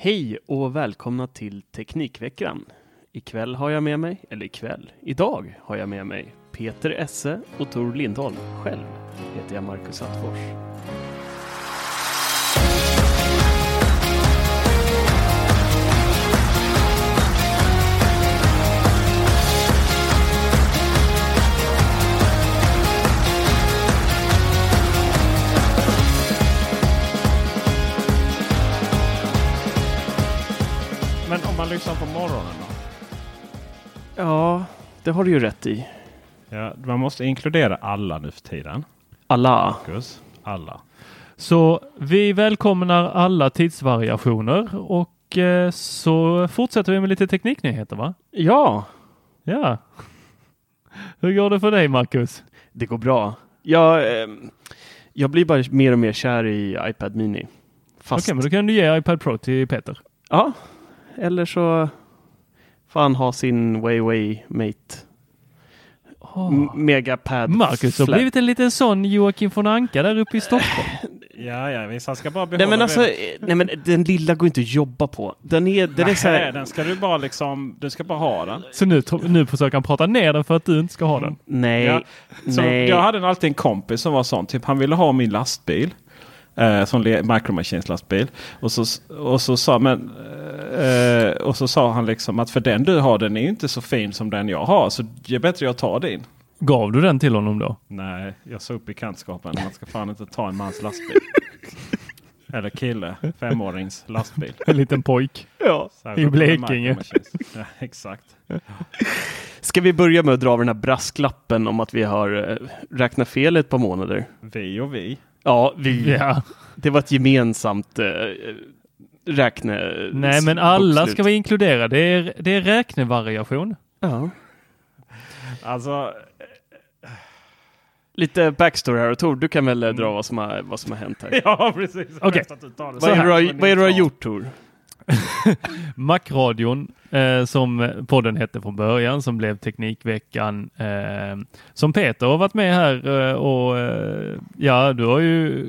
Hej och välkomna till Teknikveckan. Ikväll har jag med mig, eller ikväll, idag har jag med mig Peter Esse och Tor Lindholm. Själv heter jag Marcus Attfors. Men om man lyssnar på morgonen då? Ja, det har du ju rätt i. Ja, man måste inkludera alla nu för tiden. Alla. Marcus. Alla. Så vi välkomnar alla tidsvariationer och eh, så fortsätter vi med lite tekniknyheter va? Ja, Ja. Hur går det för dig Marcus? det går bra. Jag, ehm, jag blir bara mer och mer kär i iPad Mini. Fast, Okej, men då kan du ge iPad Pro till Peter. ja, eller så får han ha sin Huawei Mate M- Megapad Marcus har blivit en liten sån Joakim von Anka där uppe i Stockholm. Ja, ja, visst. Han ska bara behålla Nej men alltså, eh, nej men den lilla går inte att jobba på. Den är, den är så Nej, här, den ska du bara liksom, du ska bara ha den. Så nu, nu försöker han prata ner den för att du inte ska ha den. nej, Ja, Så nej. Jag hade alltid en kompis som var sån. Typ han ville ha min lastbil. Eh, som Micro Machines lastbil. Och så, och så sa men eh, och så sa han liksom att för den du har den är ju inte så fin som den jag har. Så det är bättre jag tar din. Gav du den till honom då? Nej, jag såg bekantskapen. Man ska fan inte ta en mans lastbil. Eller kille, femårings lastbil. En liten pojk. Ja. I Blekinge. Ja, exakt. Ska vi börja med att dra den här brasklappen om att vi har eh, räknat fel ett par månader? Vi och vi. Ja, vi. Ja. Det var ett gemensamt eh, räkne... Nej, men alla bokslut. ska vi inkludera. Det är, det är räknevariation. Ja. Alltså, Lite backstory här och Tor, du kan väl eh, dra vad som har, vad som har hänt här. ja precis. Det Vad är, det du har, som vad är det du har neutralt. gjort Tor? Macradion, eh, som podden hette från början, som blev Teknikveckan, eh, som Peter har varit med här eh, och eh, ja, du har ju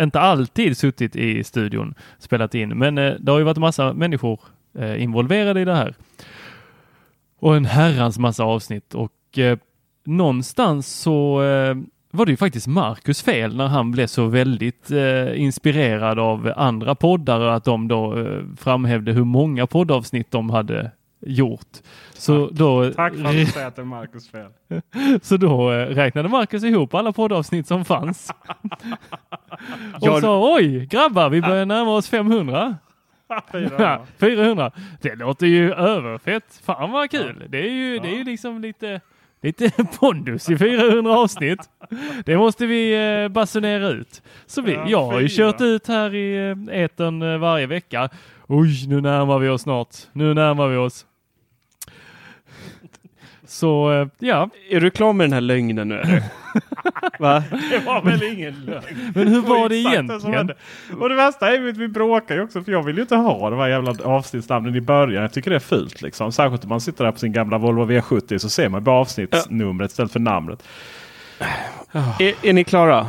inte alltid suttit i studion spelat in, men eh, det har ju varit massa människor eh, involverade i det här. Och en herrans massa avsnitt och eh, någonstans så eh, var det ju faktiskt Marcus fel när han blev så väldigt eh, inspirerad av andra poddar och att de då eh, framhävde hur många poddavsnitt de hade gjort. Så då, Tack för att du säger att det är Marcus fel. så då eh, räknade Marcus ihop alla poddavsnitt som fanns. och Jag- sa oj grabbar vi börjar närma oss 500. Ja, 400. Det låter ju överfett. Fan vad kul. Det är ju, det är ju liksom lite, lite pondus i 400 avsnitt. Det måste vi eh, basunera ut. Så vi, Ja, jag har ju fyra. kört ut här i eh, etern eh, varje vecka. Oj, nu närmar vi oss snart. Nu närmar vi oss. Så eh, ja, Är du klar med den här lögnen nu? Va? Det var väl ingen lögn. men hur var det egentligen? Och det värsta är att vi bråkar ju också för jag vill ju inte ha de här jävla avsnittsnamnen i början. Jag tycker det är fult liksom. Särskilt om man sitter där på sin gamla Volvo V70 så ser man bara avsnittsnumret istället för namnet. Är, är ni klara?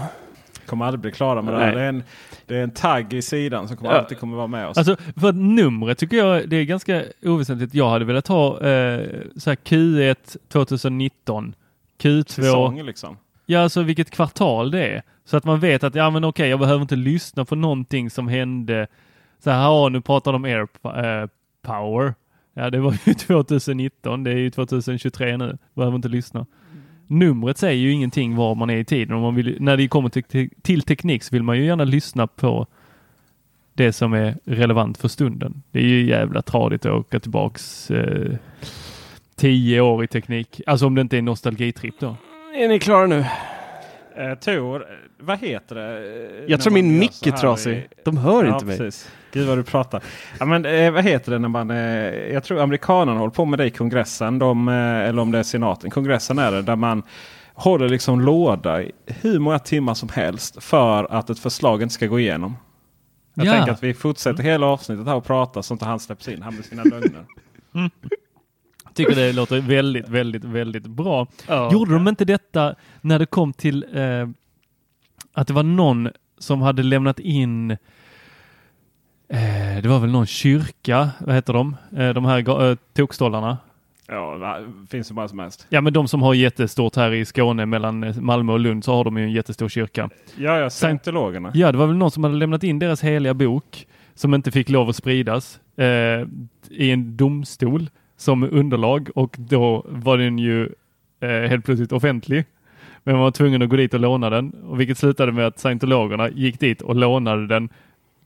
Kommer aldrig bli klara med det Nej. här. Det är, en, det är en tagg i sidan som kommer Ja. alltid kommer vara med oss. Alltså för att numret tycker jag det är ganska oväsentligt. Jag hade velat ha eh, så här Q1 2019, Q2, Säsong liksom. ja alltså vilket kvartal det är. Så att man vet att ja men okej jag behöver inte lyssna på någonting som hände. Så här, ja nu pratar de air eh, power. Ja det var ju 2019, det är ju 2023 nu. Behöver inte lyssna. Numret säger ju ingenting var man är i tiden. Om man vill, när det kommer till, till, teknik så vill man ju gärna lyssna på det som är relevant för stunden. Det är ju jävla tradigt att åka tillbaks eh, tio år i teknik. Alltså om det inte är nostalgitripp då. Är ni klara nu? Eh, Tor, eh, vad heter det? eh, Jag tror min mick är trasig. i- De hör ja, inte mig. Precis. Gud vad du pratar. Ja, men, eh, vad heter det när man... Eh, jag tror amerikanerna håller på med det i kongressen. De, eh, eller om det är senaten. Kongressen är det där man håller liksom låda i hur många timmar som helst för att ett förslag inte ska gå igenom. Jag Ja. tänker att vi fortsätter hela avsnittet här och pratar så inte han släpps in här med sina lögner. Tycker det låter väldigt, väldigt, väldigt bra. Ja. Gjorde de inte detta när det kom till eh, att det var någon som hade lämnat in eh, det var väl någon kyrka, vad heter de? Eh, de här eh, tokstollarna. Ja, va, finns det bara som helst. Ja, men de som har jättestort här i Skåne mellan Malmö och Lund så har de ju en jättestor kyrka. Ja, ja, scientologerna. Ja, det var väl någon som hade lämnat in deras heliga bok som inte fick lov att spridas eh, i en domstol som underlag och då var den ju eh, helt plötsligt offentlig. Men man var tvungen att gå dit och låna den, och vilket slutade med att scientologerna gick dit och lånade den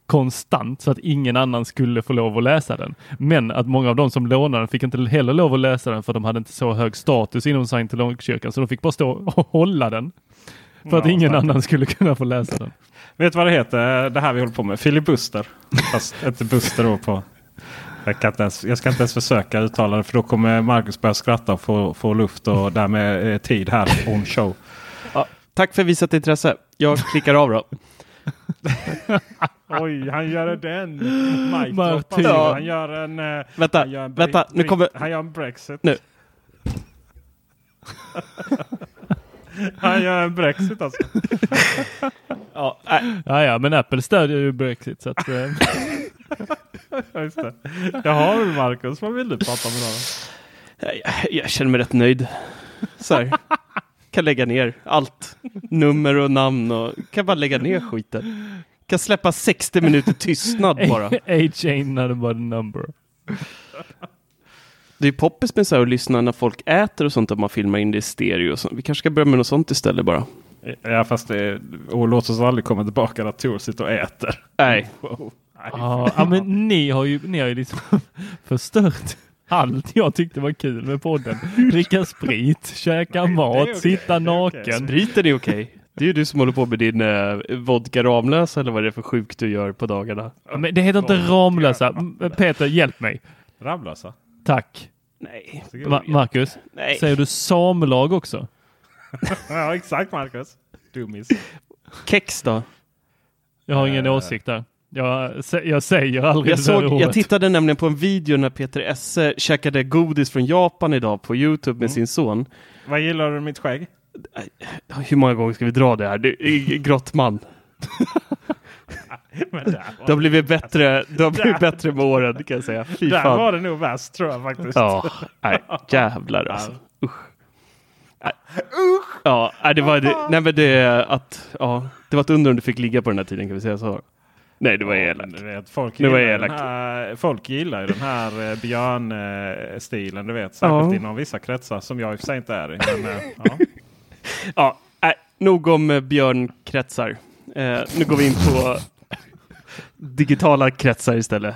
konstant så att ingen annan skulle få lov att läsa den. Men att många av de som lånade den fick inte heller lov att läsa den för de hade inte så hög status inom scientologkyrkan så de fick bara stå och hålla den. För att Ja, ingen annan skulle kunna få läsa den. Vet du vad det heter? Det här vi håller på med. Filibuster. Fast inte buster då på. Jag, kan inte ens, jag ska inte ens försöka uttala det för då kommer Marcus börja skratta och få, få luft och därmed eh, tid här on show. Ja, tack för visat intresse. Jag klickar av då. Oj, han gör den! Mike alltså. Ja. Han gör en... eh, Vänta, han gör en vänta, nu kommer... Han gör en Brexit. Nu. Han gör en Brexit alltså. Ja, äh, Ja, ja, men Apple stödjer ju Brexit så att, eh, Ja, Just det. Jaha Marcus, vad vill du prata om idag? då? jag, jag känner mig rätt nöjd. Så här. Kan lägga ner allt. Nummer och namn och kan bara lägga ner skiten. Kan släppa 60 minuter tystnad bara. Age ain't not but a number. Det är poppis med så här att lyssna när folk äter och sånt om man filmar in det i stereo. Och sånt. Vi kanske ska börja med något sånt istället bara. Ja fast det... Och låt oss aldrig komma tillbaka när Tor sitter och äter. Nej, Wow. Nej, Ja, ja, men ni har ju, ni har ju liksom förstört allt jag tyckte var kul med podden. Dricka sprit, käka Nej, det är mat, okej, sitta är naken. spriten är okej. Det är ju du som håller på med din eh, vodka Ramlösa eller vad det är för sjukt du gör på dagarna. Men det heter inte Ramlösa. M- Peter, hjälp mig. Ramlösa. Tack. Nej, Ma- Marcus, nej. säger du samlag också? Ja exakt Marcus. Dummis. Kex då? Jag har ingen Eh. åsikt där. Jag, jag säger aldrig Jag, såg, jag tittade nämligen på en video när Peter Esse käkade godis från Japan idag på Youtube med Mm. sin son. Vad gillar du mitt skägg? Hur många gånger ska vi dra det här? Det är Grottman. Det har blivit bättre, det har blivit bättre med åren kan jag säga. Fy där fan. var det nog värst tror jag faktiskt. Ja, nej, jävlar alltså. Usch. Nej. Ja, nej, det var det, nej men det att, ja, det var ett under om du fick ligga på den här tiden kan vi säga så. Nej, det var elakt. vet, folk, Det var gillar elakt. här, folk gillar ju den här eh, björnstilen. Du vet, särskilt Ja. inom vissa kretsar som jag i och för sig inte är i. Men, eh, ja. Ja, äh, nog om eh, björnkretsar. Eh, nu går vi in på digitala kretsar istället.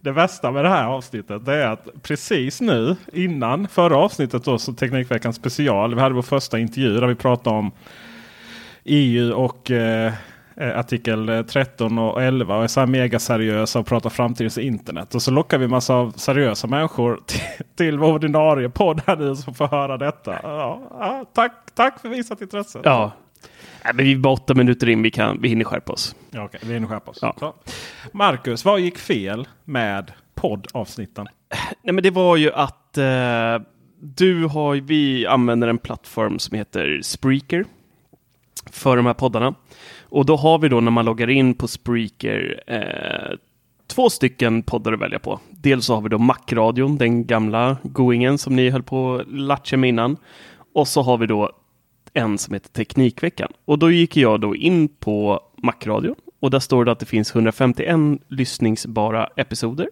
Det värsta med det här avsnittet det är att precis nu innan förra avsnittet då, så Teknikveckan special. Vi hade vår första intervju där vi pratade om EU och eh, artikel eh, 13 och 11 och är så här mega seriösa och pratar framtidens internet. Och så lockar vi massa av seriösa människor till, till vår ordinarie podd här nu som får höra detta. Ja, tack, tack för visat intresse. Ja. Nej, men vi är bara åtta minuter in. Vi, kan, vi hinner skärpa oss. Ja, okej, vi hinner skärpa oss. Ja. Så. Marcus, vad gick fel med poddavsnitten? Nej, men det var ju att eh, du har, vi använder en plattform som heter Spreaker för de här poddarna. Och då har vi då när man loggar in på Spreaker eh, två stycken poddar att välja på. Dels så har vi då Macradion, den gamla goingen som ni höll på att latcha med innan. Och så har vi då en som heter Teknikveckan. Och då gick jag då in på Macradion och där står det att det finns 151 lyssningsbara episoder.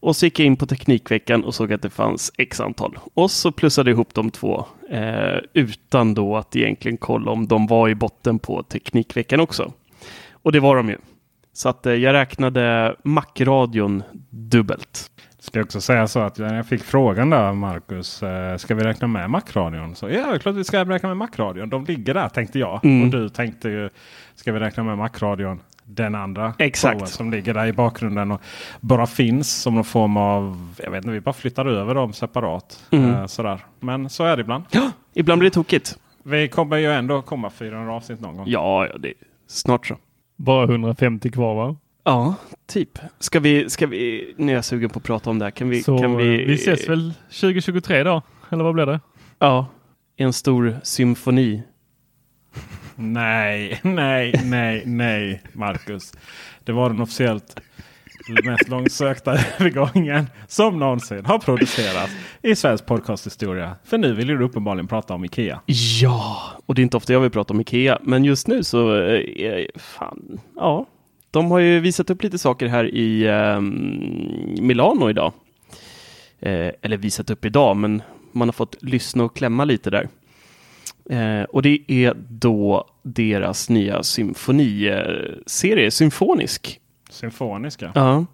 Och så gick jag in på Teknikveckan och såg att det fanns x antal. Och så plussade jag ihop de två eh, utan då att egentligen kolla om de var i botten på Teknikveckan också. Och det var de ju. Så att eh, jag räknade Macradion dubbelt. Ska jag också säga så att när jag fick frågan där Marcus, eh, ska vi räkna med Macradion? Så ja, klart vi ska räkna med Macradion. De ligger där tänkte jag. Mm. Och du tänkte ju, ska vi räkna med Macradion? Den andra Exakt. som ligger där i bakgrunden och bara finns som någon form av, jag vet inte, vi bara flyttar över dem separat. Mm. Eh, sådär. Men så är det ibland. Ja, ibland blir det tokigt. Vi kommer ju ändå komma 400 avsnitt någon gång. Ja, ja det är snart så. Bara 150 kvar va? Ja, typ. Ska vi, ska vi, nu är jag sugen på att prata om det här. Kan vi, Så kan vi, vi ses väl 2023 då? Eller vad blir det? Ja, en stor symfoni. Nej, nej, nej, nej, Marcus. Det var den officiellt mest långsökta övergången som någonsin har producerats i svensk podcasthistoria. För nu vill du uppenbarligen prata om Ikea. Ja, och det är inte ofta jag vill prata om Ikea, men just nu så, eh, eh fan, ja. De har ju visat upp lite saker här i eh, Milano idag. Eh, eller visat upp idag, men man har fått lyssna och klämma lite där. Eh, och det är då deras nya symfoniserie, Symfonisk. Symfoniska. Ja.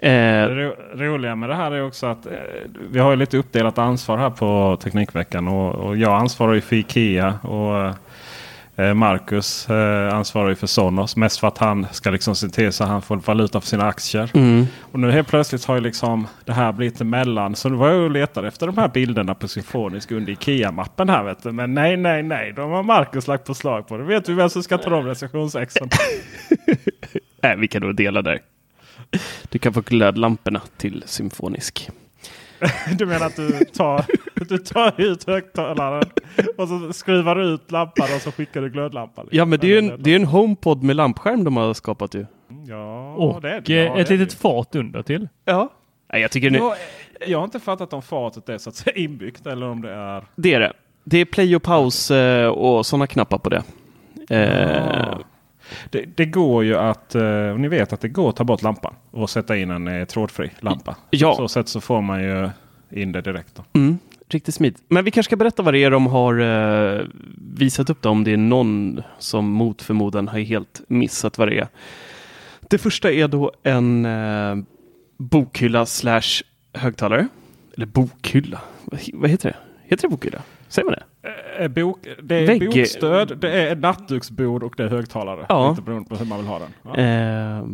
Det. Eh, Det ro- roliga med det här är också att eh, vi har lite uppdelat ansvar här på Teknikveckan. Och, och jag ansvarar ju för Ikea. Och eh, Marcus eh, ansvarar ju för Sonos. Mest för att han ska liksom se till så att han får valuta för sina aktier. mm. Och nu helt plötsligt har ju liksom det här blivit emellan. Så nu var jag och letade efter de här bilderna på Symfonisk under Ikea-mappen här. Vet du. Men nej, nej, nej. De har Marcus lagt på slag på det. Vet du vem som ska ta de recensionsexen? Nej, vi kan då dela där. Du kan få glödlamporna till Symfonisk. Du menar att du tar, du tar ut högtalaren och så skruvar du ut lampan och så skickar du glödlampan? liksom? Ja, men det är ju en, det är en HomePod med lampskärm de har skapat ju. Ja, Och det är det. Ja, ett det är litet det. fat under till. Ja. Nej, jag tycker nu, Jag, jag har inte fattat om fatet är så att säga inbyggt eller om det är... det är det. Det är play och paus eh, och sådana knappar på det. Eh, Ah. Det, det går ju att, eh, ni vet att det går att ta bort lampan och sätta in en eh, trådfri lampa. Ja. På så sätt så får man ju in det direkt. Mm, riktigt smidigt. Men vi kanske ska berätta vad det är de har eh, visat upp då, om det är någon som mot förmodan har helt missat vad det är. Det första är då en eh, bokhylla slash högtalare. Eller bokhylla, vad, vad heter det? Heter det bokhylla? Säger man det? Eh, Bok, det är Vägg- bokstöd, det är nattduksbord och det är högtalare. Ja. Lite beroende på hur man vill ha den. Ja. Eh,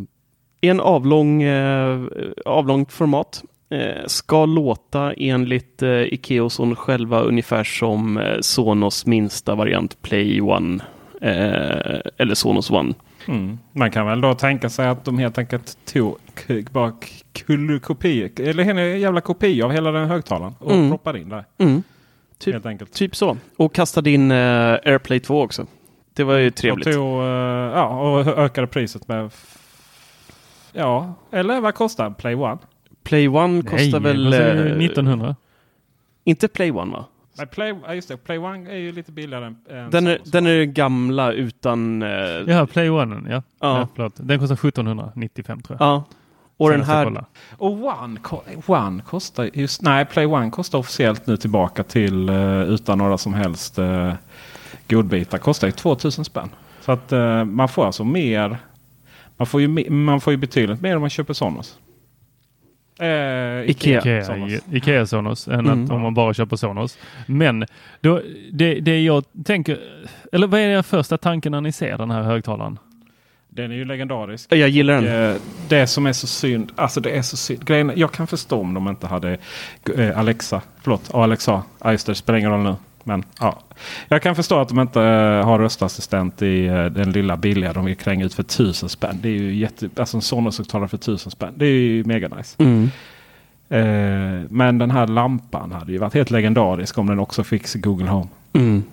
en avlång, eh, avlångt format. Eh, ska låta enligt eh, Ikeoson själva ungefär som eh, Sonos minsta variant Play One. Eh, eller Sonos One. Mm. Man kan väl då tänka sig att de helt enkelt tog bara kull- kopi, eller en jävla kopia av hela den högtalaren och Mm. proppade in där. Mm. Typ, Helt enkelt. typ så. Och kastade in eh, AirPlay 2 också. Det var ju trevligt. Och, tog, eh, ja, och ökade priset med... f- Ja, eller vad kostar Play One? Play One kostar Nej, väl... du? eh, 1900? Inte Play One va? Nej, Play, just det, Play One är ju lite billigare än, än Den är, den är gamla utan... Eh, Ja, Play One. Ja. Ja. Ja. förlåt. Den kostar 1795 tror jag. ja. Och den här... Och One, One kostar just... Nej, Play One kostar officiellt nu tillbaka till eh, utan några som helst uh, godbitar. Kostar ju 2000 spänn. Så att eh, man får alltså mer. Man får, ju, man får ju betydligt mer om man köper Sonos. Eh, Ikea. Ikea, Sonos. Ikea Sonos än Mm. att om man bara köper Sonos. Men då, det, det jag tänker, eller vad är er första tanke när ni ser den här högtalaren? Den är ju legendarisk. Jag gillar den. Eh, Det som är så synd, alltså det är så synd. Grejen, jag kan förstå om de inte hade eh, Alexa, förlåt, Alexa, ja just det, det spelar ingen roll nu. Men ja, jag kan förstå att de inte eh, har röstassistent i den lilla billiga de vill kränga ut för tusen spänn. Det är ju jätte, alltså en Sonos-högtalare för tusen spänn. Det är ju mega nice. Mm. Eh, men den här lampan hade ju varit helt legendarisk om den också fick Google Home. Mm.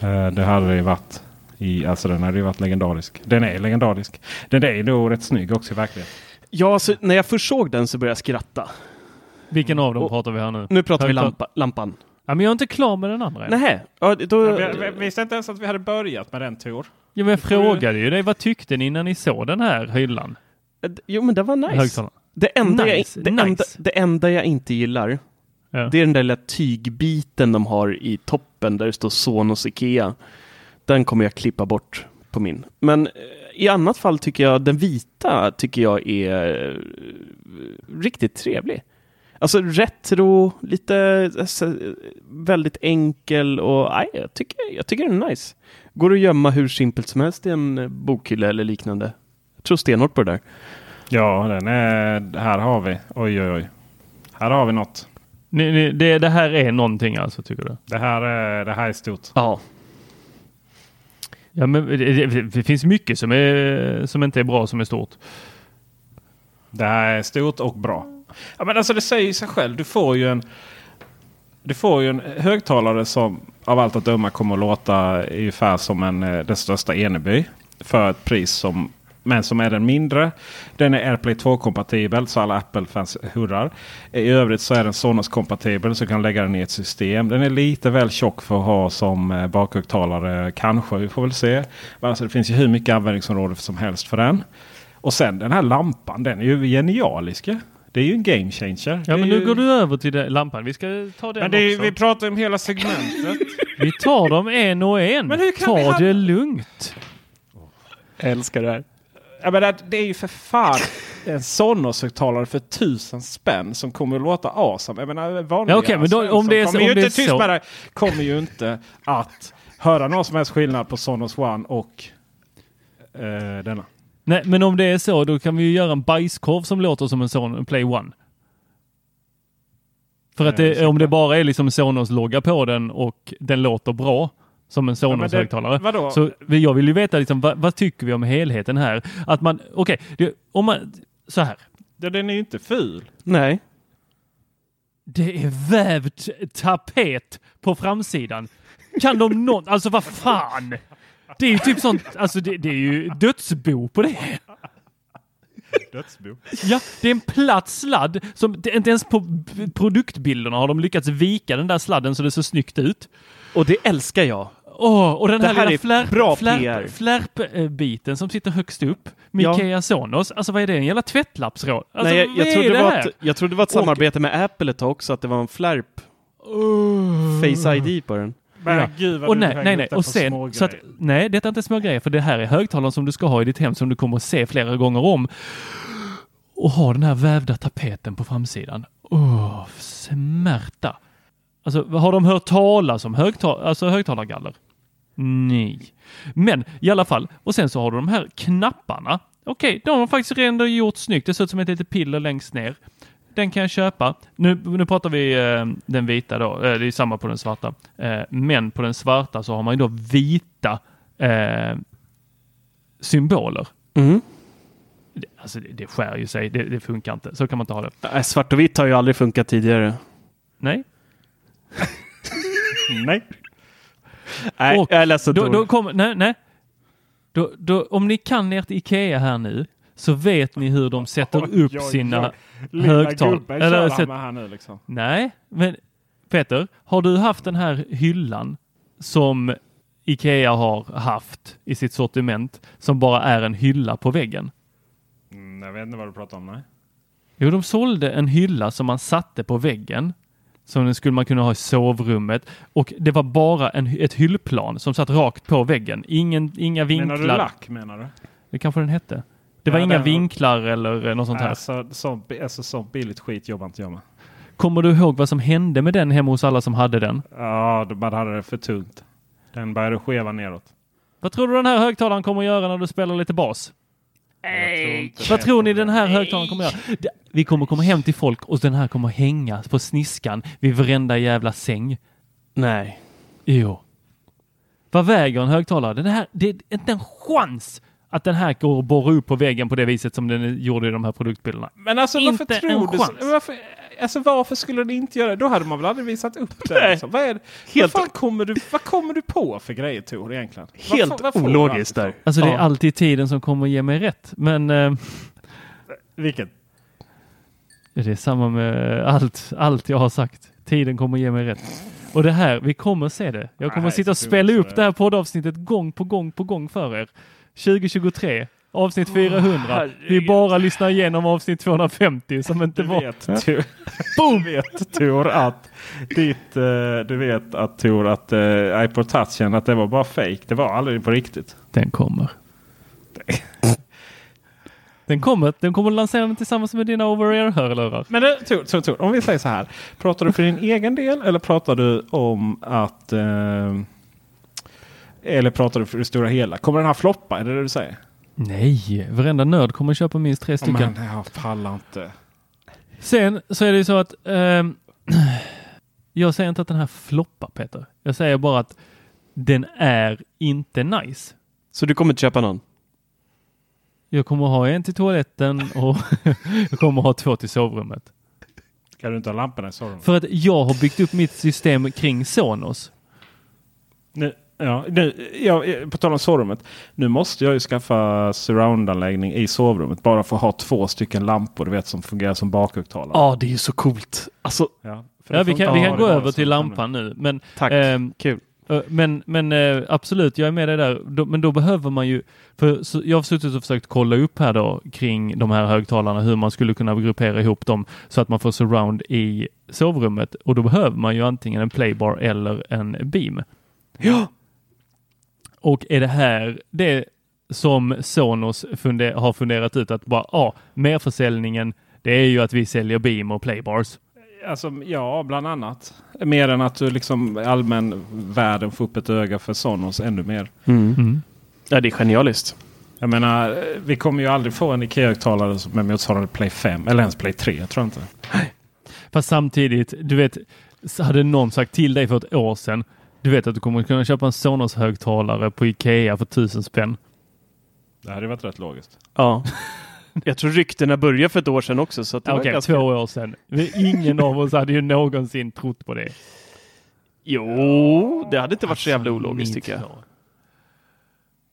Eh, det hade ju varit. I, alltså den hade ju varit legendarisk. Den är legendarisk. Den är nog rätt snygg också i verkligheten. Ja, alltså, när jag först såg den så började jag skratta. Vilken av dem Och- pratar vi här nu? Nu pratar vi Högtal- lampa, lampan. Ja, men jag är inte klar med den andra än. Nähä, ja, då... Ja, vi, vi visste inte ens att vi hade börjat med den Tor. Ja, men jag frågade ju dig, vad tyckte ni när ni såg den här hyllan? Jo, men det var nice. Det enda, Nice, jag, det, nice. enda, det enda jag inte gillar, Ja. det är den där lilla tygbiten de har i toppen där det står Sonos Ikea. Den kommer jag klippa bort på min. Men eh, i annat fall tycker jag den vita tycker jag är eh, riktigt trevlig. Alltså retro, lite alltså, väldigt enkel och nej, jag, tycker, jag tycker den är nice. Går att gömma hur simpelt som helst i en eh, bokhylla eller liknande. Jag tror stenhårt på det där. Ja, den är, här har vi. Oj, oj, oj. Här har vi något. Ni, ni, det, det här är någonting alltså, tycker du? Det här är, det här är stort. Ja, Ja, men det, det, finns mycket som, är, som inte är bra som är stort. Det här är stort och bra. Ja, men alltså det säger sig själv. Du får ju en, du får ju en högtalare som av allt att döma kommer att låta ungefär som en, eh, den största Eneby. För ett pris som men som är den mindre. Den är AirPlay 2-kompatibel så alla Apple-fans hurrar. I övrigt så är den Sonos-kompatibel så du kan lägga den i ett system. Den är lite väl tjock för att ha som eh, bakhögtalare kanske. Vi får väl se. Men alltså, det finns ju hur mycket användningsområde som helst för den. Och sen den här lampan, den är ju genialisk. Det är ju en game changer. Ja, men ju... nu går du över till det, lampan. Vi ska ta den Men det är, också. vi pratar om hela segmentet. Vi tar dem en och en. Men hur kan vi Ta ha- det lugnt. jag älskar det här. Ja, men det, det är ju för fan en Sonos-högtalare för tusen spänn som kommer att låta awesome. Jag menar, vanliga Ja, okej, men då- om det är kommer ju om det inte, är tyst så- med dig, kommer ju inte att höra någon som helst skillnad på Sonos One och eh, denna. Nej, men om det är så, då kan vi ju göra en bajskorv som låter som en en Play One. För att det, om det bara är liksom Sonos-logga på den och den låter bra som en Sonos-högtalare. så jag vill ju veta liksom, vad, vad tycker vi om helheten här? Att man, okej, det- om man, så här. Ja, den är ju inte ful. Nej. Det är vävt tapet på framsidan. Kan de någon, alltså vad fan? Det är ju typ sånt, alltså det, det är ju dödsbo på det. Dödsbo. Ja, det är en platt sladd som inte ens på produktbilderna har de lyckats vika den där sladden så det ser snyggt ut. Och det älskar jag. Åh, och den Det här, här lilla är flärp, flärp, flärp-biten som sitter högst upp med Ja. Sonos. Alltså vad är det? En jävla tvättlappsråd? Alltså, Nej, jag, jag, trodde det var ett, jag trodde det var ett Och- samarbete med Apple ett tag också, att det var en flärp Face ID på den. Men Ja. gud vad Och du nej, nej, nej. Och sen, så att, nej, detta är inte små grejer, för det här är högtalaren som du ska ha i ditt hem som du kommer att se flera gånger om. Och ha den här vävda tapeten på framsidan. Åh, smärta. Alltså, har de hört talas om högtal alltså, högtalargaller? Nej. Men i alla fall, och sen så har du de här knapparna. Okej, de har de faktiskt redan gjort snyggt. Det ser ut som ett litet piller längst ner. Den kan jag köpa. Nu, nu pratar vi eh, den vita då. Eh, det är samma på den svarta. Eh, men på den svarta så har man ju då vita eh, symboler. Mm. Det, alltså det, det skär ju sig. Det, det funkar inte. Så kan man inte ha det. Äh, svart och vitt har ju aldrig funkat tidigare. Nej. Nej. Nej, Och jag är ledsen Då, då kommer, nej, nej. Då, då, om ni kan ert Ikea här nu så vet ni hur de sätter Oj, upp oj, sina oj. Lilla högtal- gubben eller sätt- med här nu liksom. Nej, men Peter, har du haft den här hyllan som Ikea har haft i sitt sortiment som bara är en hylla på väggen? Mm, jag vet inte vad du pratar om. Nej. Jo, de sålde en hylla som man satte på väggen. Som den skulle man kunna ha i sovrummet. Och det var bara en, ett hyllplan som satt rakt på väggen. Ingen, inga vinklar. Menar du lack menar du? Det kanske den hette. Det var Ja, inga vinklar eller eh, något sånt här. Alltså, så, alltså, så billigt skit jobbar inte jag med. Kommer du ihåg vad som hände med den hemma hos alla som hade den? Ja, bara hade det för tungt. Den började skeva neråt. Vad tror du den här högtalaren kommer att göra när du spelar lite bas? Vad tror ni den här högtalaren kommer att göra? Det- Vi kommer komma hem till folk och den här kommer hänga på sniskan vid varenda jävla säng. Nej. Jo. Vad väger en högtalare? Den här, det är inte en chans att den här går och borrar upp på väggen på det viset som den gjorde i de här produktbilderna. Men alltså varför Inte en tror du chans. så? Varför, alltså varför skulle den inte göra det? Då hade man väl aldrig visat upp det. Nej. Liksom. Vad, är det? Helt- vad, fan kommer du, vad kommer du på för grejer Tor egentligen? Vad Helt vad du ologiskt allt ifrån? där. Alltså det är Ja. alltid tiden som kommer att ge mig rätt. Men eh, Vilket? Det är samma med allt, allt jag har sagt. Tiden kommer ge mig rätt. Och det här, vi kommer se det. Jag kommer Nej, sitta och spela upp det här poddavsnittet gång på gång på gång för er. 2023, avsnitt 400. Vi herregud. bara lyssnar igenom avsnitt 250 som inte Du var... vet, Tor, du vet Tor att ditt, eh, du vet att Tor att uh, iPod touchen att det var bara fake. Det var aldrig på riktigt. Den kommer. Den kommer, den kommer att lansera den tillsammans med dina over-ear-hörlurar. Men det, Tor, Tor, Tor, om vi säger så här. Pratar du för din egen del eller pratar du om att eh, eller pratar du för det stora hela? Kommer den här floppa? Är det det du säger? Nej, varenda nörd kommer att köpa minst tre stycken. men jag pallar inte. Sen så är det ju så att ehm, jag säger inte att den här floppar Peter. Jag säger bara att den är inte nice. Så du kommer inte köpa någon? Jag kommer att ha en till toaletten och jag kommer att ha två till sovrummet. Kan du inte ha lamporna i sovrummet? För att jag har byggt upp mitt system kring Sonos. Nu, ja, nu, ja, på tal om sovrummet. Nu måste jag ju skaffa surroundanläggning i sovrummet. Bara för att ha två stycken lampor du vet, som fungerar som bakhögtalare. Ja, det är ju så coolt. Alltså, Ja, Ja, vi kan, vi kan gå över till lampan nu. Men, tack. ehm, Kul. Eh, Men, men eh, absolut, jag är med dig där. Men då behöver man ju, för jag har suttit och försökt kolla upp här då kring de här högtalarna, hur man skulle kunna gruppera ihop dem så att man får surround i sovrummet och då behöver man ju antingen en playbar eller en beam. Ja. Och är det här det som Sonos funde, har funderat ut att bara, ja, merförsäljningen, det är ju att vi säljer beam och playbars. Alltså, ja, bland annat. Mer än att du liksom allmän världen får upp ett öga för Sonos ännu mer. Mm. Ja, det är genialiskt. Jag menar, vi kommer ju aldrig få en Ikea-högtalare som är motsvarande Play 5 eller ens Play 3. Jag tror inte. Fast samtidigt, du vet, hade någon sagt till dig för ett år sedan, du vet att du kommer kunna köpa en Sonos-högtalare på Ikea för tusen spänn. Det hade varit rätt logiskt. Ja. Jag tror ryktena började för ett år sedan också. Så att det var Okej, ganska... två år sedan. Ingen av oss hade ju någonsin trott på det. Jo, det hade inte varit så jävla ologiskt tycker jag.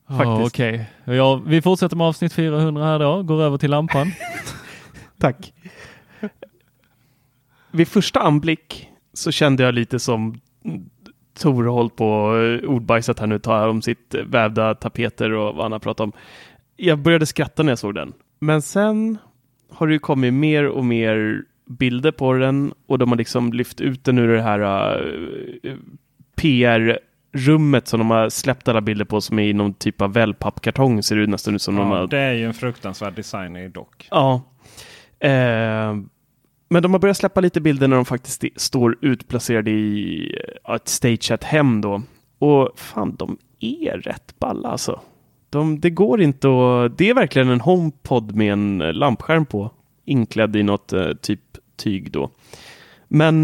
Ja, Faktiskt. Okej, ja, vi fortsätter med avsnitt 400 här då, går över till lampan. Tack. Vid första anblick så kände jag lite som Tor har hållit på och ordbajsat här nu, tar om sitt vävda tapeter och vad han har pratat om. Jag började skratta när jag såg den. Men sen har det ju kommit mer och mer bilder på den och de har liksom lyft ut den ur det här uh, PR-rummet som de har släppt alla bilder på som är i någon typ av wellpappkartong ser det ut nästan ut som de Ja, har det är ju en fruktansvärd design dock. Ja. Eh, men de har börjat släppa lite bilder när de faktiskt står utplacerade i eh, ett stageat hem då. Och fan, de är rätt balla alltså. De, det går inte att... Det är verkligen en HomePod med en eh, lampskärm på. Inklädd i något eh, typ tyg då. Men...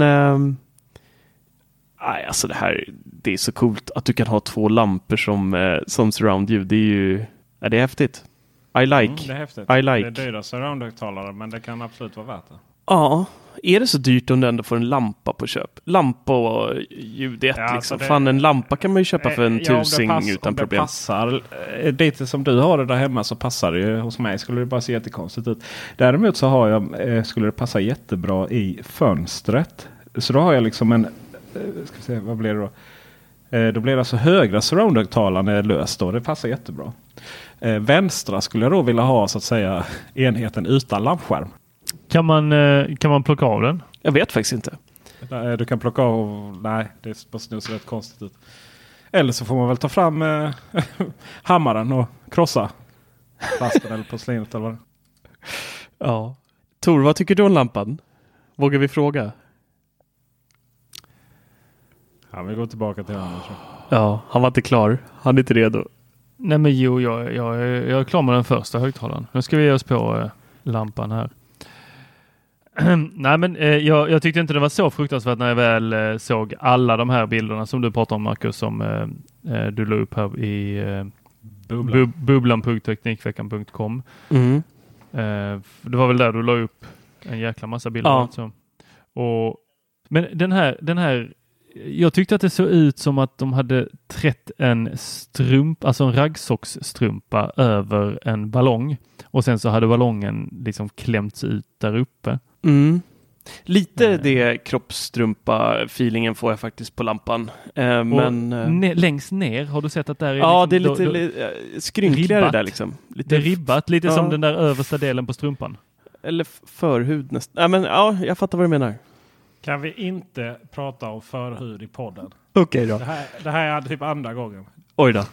Nej, alltså det här, det är så coolt att du kan ha två lampor som, eh, som surround-ljud. Det är ju, ja, det är häftigt. I like. Mm, det är häftigt. I like. Det är dyra surround-högtalare men det kan absolut vara värt det. Ja, är det så dyrt om du ändå får en lampa på köp? Lampa och ljud Ja, alltså liksom. det- Fan, en lampa kan man ju köpa för en Eh, ja, tusing pass- utan om det problem. passar eh, dit som du har det där hemma så passar det ju. Hos mig skulle det bara se jättekonstigt ut. Däremot så har jag, eh, skulle det passa jättebra i fönstret. Så då har jag liksom en, ska vi se, vad blir det då? Då blir det alltså högra surround-högtalaren löst då. Det passar jättebra. Vänstra skulle jag då vilja ha så att säga enheten utan lampskärm. Kan man, eh, kan man plocka av den? Jag vet faktiskt inte. Eh, Du kan plocka av, nej det bara snus rätt konstigt ut. Eller så får man väl ta fram eh, hammaren och krossa plasten eller porslinet eller vad. Ja. Tor, vad tycker du om lampan? Vågar vi fråga? Ja, vi går tillbaka till honom. Ja, han var inte klar. Han är inte redo. Nej men jo, jag, jag, jag är klar med den första högtalaren. Nu ska vi ge oss på eh, lampan här. Nej men eh, jag, jag, tyckte inte det var så fruktansvärt när jag väl eh, såg alla de här bilderna som du pratar om Marcus som eh, eh du la upp här i eh, Bubblan. bubblan.teknikveckan.com. Mm. Eh, det var väl där du la upp en jäkla massa bilder. Ja. Alltså. Och, men den här, den här jag tyckte att det såg ut som att de hade trätt en strump, alltså en raggsocksstrumpa över en ballong och sen så hade ballongen liksom klämts ut där uppe. Mm. Lite mm. det kroppsstrumpa-feelingen får jag faktiskt på lampan. Eh, men, eh, ne längst ner har du sett att där är Ja, liksom, det är lite då, då, eh, skrynkligare ribbat. där liksom. Lite det är ribbat, lite ja. som den där översta delen på strumpan. Eller förhud nästan. Ja, men ja, jag fattar vad du menar. Kan vi inte prata om förhud i podden? Okej okay, då. Det här, det här är typ andra gången. Oj då.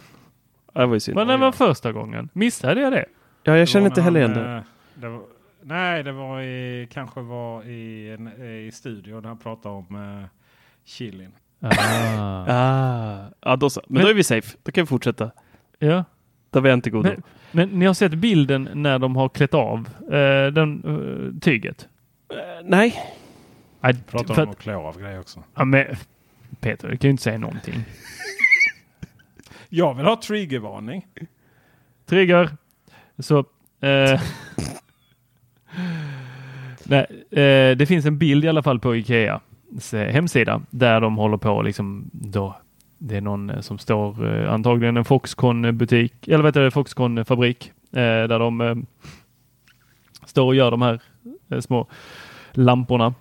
Det var ju synd. Men det var första gången. Missade jag det? Ja, jag känner inte heller igen det. det Nej, det var i, kanske var i, en, i studion när han pratade om uh, chilin. Ah. ah. Ja, då så. Men, men, då är vi safe. Då kan vi fortsätta. Ja. Då var jag inte god men, men ni har sett bilden när de har klätt av uh, den, uh, tyget? Uh, nej. Nej, pratar för, om att klä av grejer också. Ja, men Peter, du kan ju inte säga någonting. jag vill ha triggervarning. Trigger. Så. Eh, Nej, eh, det finns en bild i alla fall på Ikea eh, hemsida där de håller på liksom då. Det är någon eh, som står eh, antagligen en Foxconn butik eller vet du, Foxconn fabrik eh, där de står och gör de här små lamporna.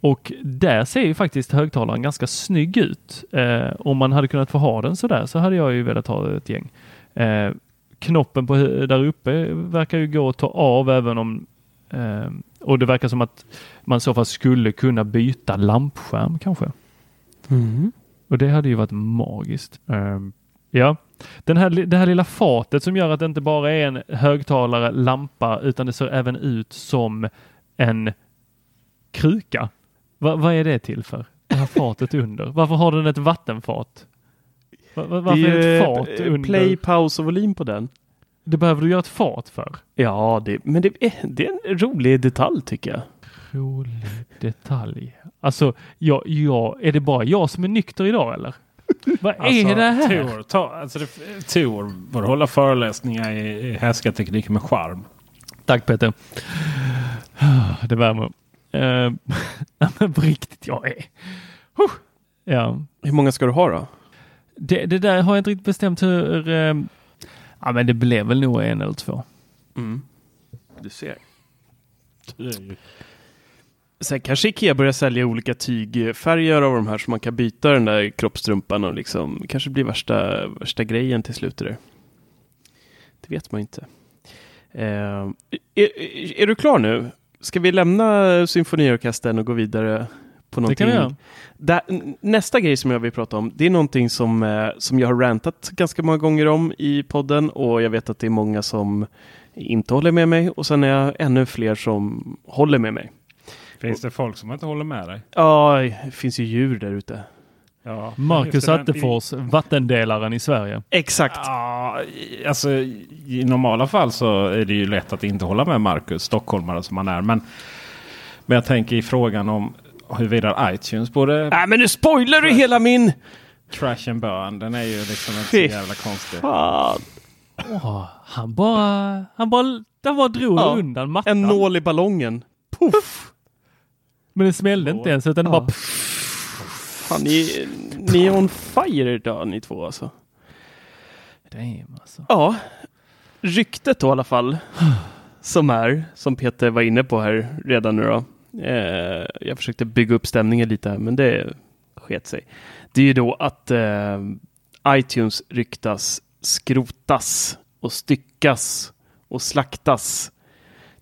Och där ser ju faktiskt högtalaren ganska snygg ut. Eh, om man hade kunnat få ha den så där så hade jag ju velat ha ett gäng. Eh, knoppen på där uppe verkar ju gå att ta av även om och det verkar som att man så fall skulle kunna byta lampskärm kanske. Mm. Och det hade ju varit magiskt. Um, ja, Den här, det här lilla fatet som gör att det inte bara är en högtalare, lampa, utan det ser även ut som en kruka. Va, vad är det till för? Det här fatet under. Varför har den ett vattenfat? Va, va, varför det är, är det ett fat under? Play, paus och volym på den. Det behöver du göra ett fat för. Ja, det, men det är, det är en rolig detalj tycker jag. Rolig detalj. Alltså, ja, ja, är det bara jag som är nykter idag eller? Vad är alltså, det här? Tor, ta, alltså det, Tor bör hålla föreläsningar i, i härskarteknik med charm. Tack Peter. Det värmer. Uh, men på riktigt, jag är... Uh, ja. Hur många ska du ha då? Det, det där har jag inte riktigt bestämt hur... Ja, men det blev väl nog en eller två. Mm. Du ser. Sen kanske Ikea börjar sälja olika tygfärger av de här så man kan byta den där kroppstrumpan och liksom kanske blir värsta, värsta grejen till slut. Där. Det vet man inte. Uh, är, är, du klar nu? Ska vi lämna symfoniorkestern och gå vidare på någonting? Det kan vi göra. Där, nästa grej som jag vill prata om, det är någonting som, eh, som jag har rantat ganska många gånger om i podden och jag vet att det är många som inte håller med mig och sen är jag ännu fler som håller med mig. Finns det folk som inte håller med dig? Ja, det finns ju djur där ute. Ja, Marcus Attefors, vattendelaren i Sverige. Exakt. Ja, alltså, I normala fall så är det ju lätt att inte hålla med Marcus, stockholmare som han är. Men, men jag tänker i frågan om huruvida iTunes borde... Nej men nu spoilar du hela min... Trash and burn. Den är ju liksom inte så jävla konstig. Fan. Oh, han bara, han bara, han bara drog ja, undan mattan. En nål i ballongen. Puff. Men det smällde inte ens utan ja. det bara... Fan, ni, ni är on fire idag ni två alltså. Damn, alltså. Ja, ryktet då i alla fall. som är, som Peter var inne på här redan nu då. Eh, jag försökte bygga upp stämningen lite här, men det sket sig. Det är ju då att eh, iTunes ryktas skrotas och styckas och slaktas.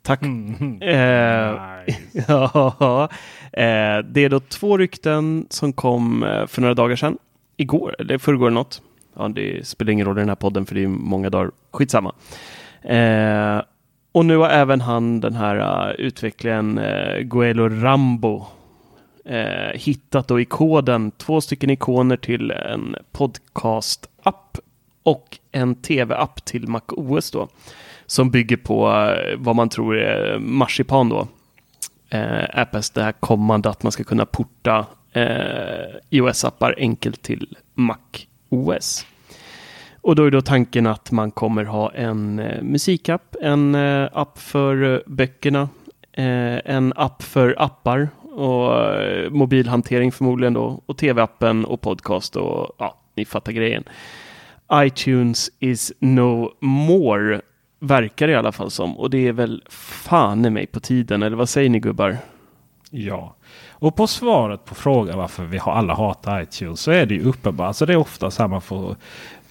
Tack. Mm. Eh, nice. ja, eh, det är då två rykten som kom eh, för några dagar sedan. Igår, eller förrgår något. Ja, det spelar ingen roll i den här podden för det är många dagar. Skitsamma. Eh, och nu har även han, den här äh, uh, utveckllingen uh, äh, Guelo Rambo, uh, hittat då i koden två stycken ikoner till en podcast-app och en tv-app till Mac OS då. Som bygger på uh, vad man tror är marsipan då. Uh, Apples det här kommande att man ska kunna porta iOS-appar enkelt till Mac OS. Och då är då tanken att man kommer ha en eh, musikapp, en eh, app för eh, böckerna, eh, en app för appar och eh, mobilhantering förmodligen då och tv-appen och podcast och ja, ni fattar grejen. iTunes is no more verkar det i alla fall som och det är väl fan i mig på tiden eller vad säger ni gubbar? Ja, och på svaret på frågan varför vi alla hatar iTunes så är det ju uppenbart. Alltså det är ofta så här man får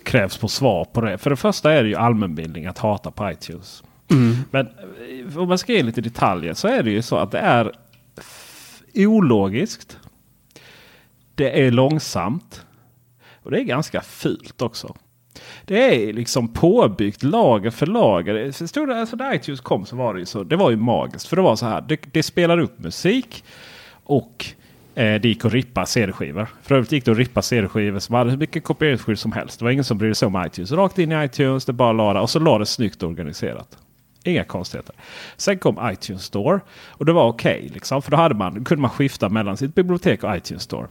krävs på svar på det. För det första är det ju allmänbildning att hata på iTunes. Men eh, om man ska ge lite detaljer så är det ju så att det är ologiskt. Det är långsamt. Och det är ganska fult också. Det är liksom påbyggt lager för lager. Förstod du? Alltså när iTunes kom så var det ju så. Det var ju magiskt. För det var så här. Det, det spelar upp musik. Och eh, det gick att rippa CD-skivor. För övrigt gick det att rippa CD-skivor som hade hur mycket kopieringsskydd som helst. Det var ingen som brydde sig om iTunes. Rakt in i iTunes, det bara lade och så lade det snyggt organiserat. Inga konstigheter. Sen kom iTunes Store och det var okej. liksom, för då hade man, kunde man skifta mellan sitt bibliotek och iTunes Store.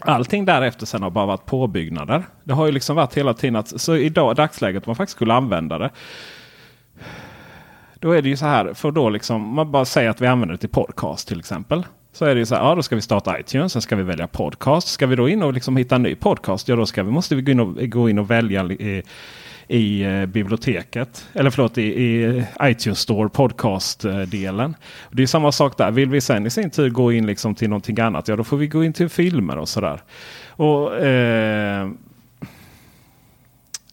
Allting därefter sen har bara varit påbyggnader. Det har ju liksom varit hela tiden att så idag, dagsläget om man faktiskt skulle använda det. Då är det ju så här, för då liksom man bara säger att vi använder det till podcast till exempel. Så är det ju så här, ja då ska vi starta iTunes, sen ska vi välja podcast. Ska vi då in och liksom hitta en ny podcast, ja då ska vi, måste vi gå in och, gå in och välja i, i eh, biblioteket. Eller förlåt, i, i iTunes Store podcast-delen. Det är samma sak där. Vill vi sen i sin tur gå in liksom till någonting annat, ja då får vi gå in till filmer och sådär. Och eh,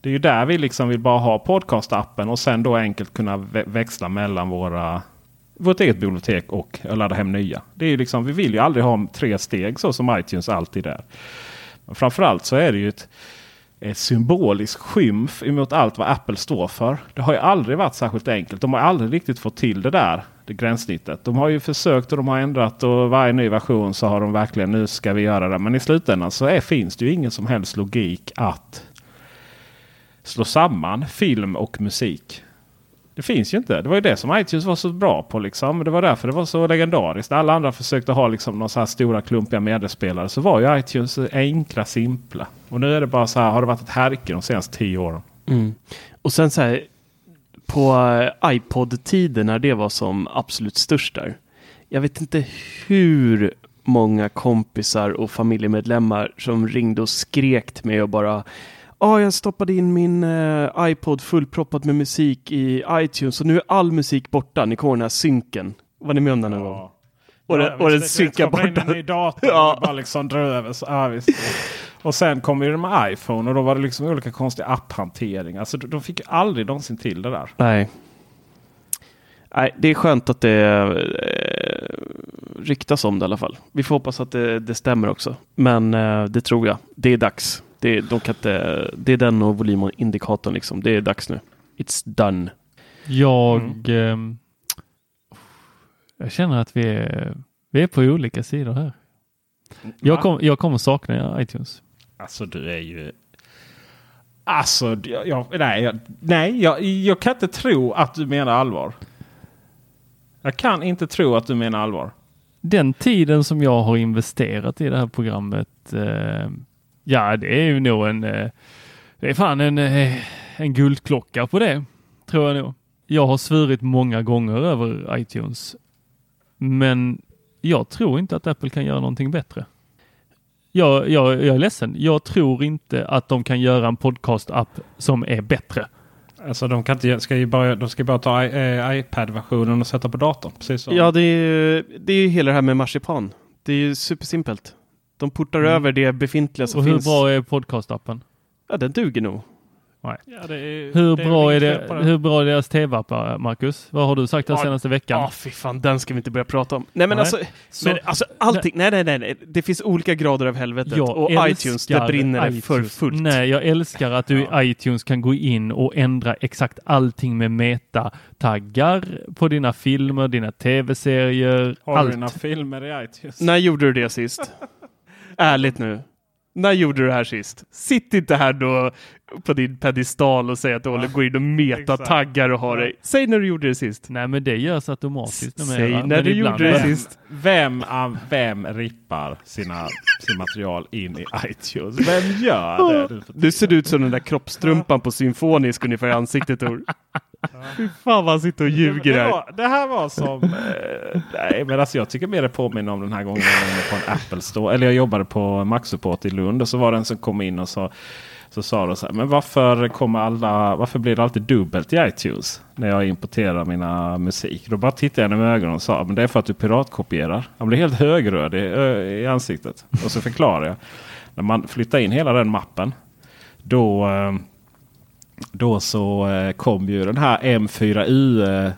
det är ju där vi liksom vill bara ha podcast-appen och sen då enkelt kunna växla mellan våra vårt eget bibliotek och ladda hem nya. Det är ju liksom, vi vill ju aldrig ha tre steg så som iTunes alltid är. Men framförallt så är det ju ett, ett symboliskt skymf emot allt vad Apple står för. Det har ju aldrig varit särskilt enkelt. De har aldrig riktigt fått till det där, det gränssnittet. De har ju försökt och de har ändrat och varje ny version så har de verkligen nu ska vi göra det. Men i slutändan så är, finns det ju ingen som helst logik att slå samman film och musik. Det finns ju inte. Det var ju det som iTunes var så bra på. Liksom. Det var därför det var så legendariskt. Alla andra försökte ha liksom några så här stora klumpiga medespelare så var ju iTunes enkla, simpla. Och nu är det bara så här, har det varit ett härke de senaste tio åren. Mm. Och sen så här, på eh, iPod-tiden när det var som absolut störst där. Jag vet inte hur många kompisar och familjemedlemmar som ringde och skrek till mig och bara Ja, jag stoppade in min eh, iPod fullproppad med musik i iTunes och nu är all musik borta. Ni kommer den här synken. Var ni med om den någon gång? Och det- och det synkar bort. bort in i datorn Ja. och bara liksom över. Så, ja, visst. Och sen kom ju det med iPhone och då var det liksom olika konstiga apphantering. Alltså de fick aldrig någonsin till det där. Nej. Nej, det är skönt att det eh, ryktas om det i alla fall. Vi får hoppas att det, det stämmer också. Men eh, det tror jag. Det är dags. Det, de kan inte, det är den och volymindikatorn liksom. Det är dags nu. It's done. Jag, ehm, jag känner att vi är, vi är på olika sidor här. Jag, kom, jag kommer sakna iTunes. Alltså du är ju... Alltså, jag, jag, nej, jag, nej jag, jag kan inte tro att du menar allvar. Jag kan inte tro att du menar allvar. Den tiden som jag har investerat i det här programmet, eh, ja det är ju nog en, eh, det är fan en, eh, en guldklocka på det, tror jag nog. Jag har svurit många gånger över iTunes, men jag tror inte att Apple kan göra någonting bättre. Jag, jag, jag är ledsen. Jag tror inte att de kan göra en podcast-app som är bättre. Alltså de, kan inte, ska ju bara, de ska bara ta i- eh, iPad-versionen och sätta på datorn. Precis så. Ja, det är, ju- det är ju hela det här med marsipan. Det är ju supersimpelt. De portar Mm. över det befintliga som Och hur finns. bra är podcast-appen? Ja, den duger nog. Ja, det är, Hur det bra är det? Hur bra är deras tv-appar, Marcus? Vad har du sagt den Ja, senaste veckan? Ja, fy fan, den ska vi inte börja prata om. Nej, men Nej. alltså, Så- men alltså allting. Nej, nej, nej, nej. Det finns olika grader av helvetet. Jag och iTunes, det brinner det för iTunes. fullt. Nej, jag älskar att du i iTunes kan gå in och ändra exakt allting med meta-taggar på dina filmer, dina tv-serier, Har du allt. dina filmer i iTunes? När gjorde du det sist? Ärligt nu. När gjorde du det här sist? Sitt inte här då på din pedestal och säg att du håller går in och metataggar och har dig. Säg när du gjorde det sist. Nej, men det görs automatiskt. Säg när du gjorde det Vem, sist. vem, vem rippar sina, sin material in i iTunes? Vem gör det? Du ser ut som den där kroppstrumpan på symfonisk ungefär i ansiktet Tor. Fy fan vad han sitter och ljuger det, här. var, det här var som... Eh, nej, men alltså jag tycker mer det påminner om den här gången jag var på en Apple Store. Eller jag jobbade på Mac-support i Lund och så var det en som kom in och sa så sa de så här, men varför, kommer alla, varför blir det alltid dubbelt i iTunes när jag importerar mina musik? Då bara tittade jag henne med ögonen och sa men det är för att du piratkopierar. Han blev helt högröd i, ö, i ansiktet. Och så förklarar jag. När man flyttar in hela den mappen då, eh, då så eh, kom ju den här M4U eh,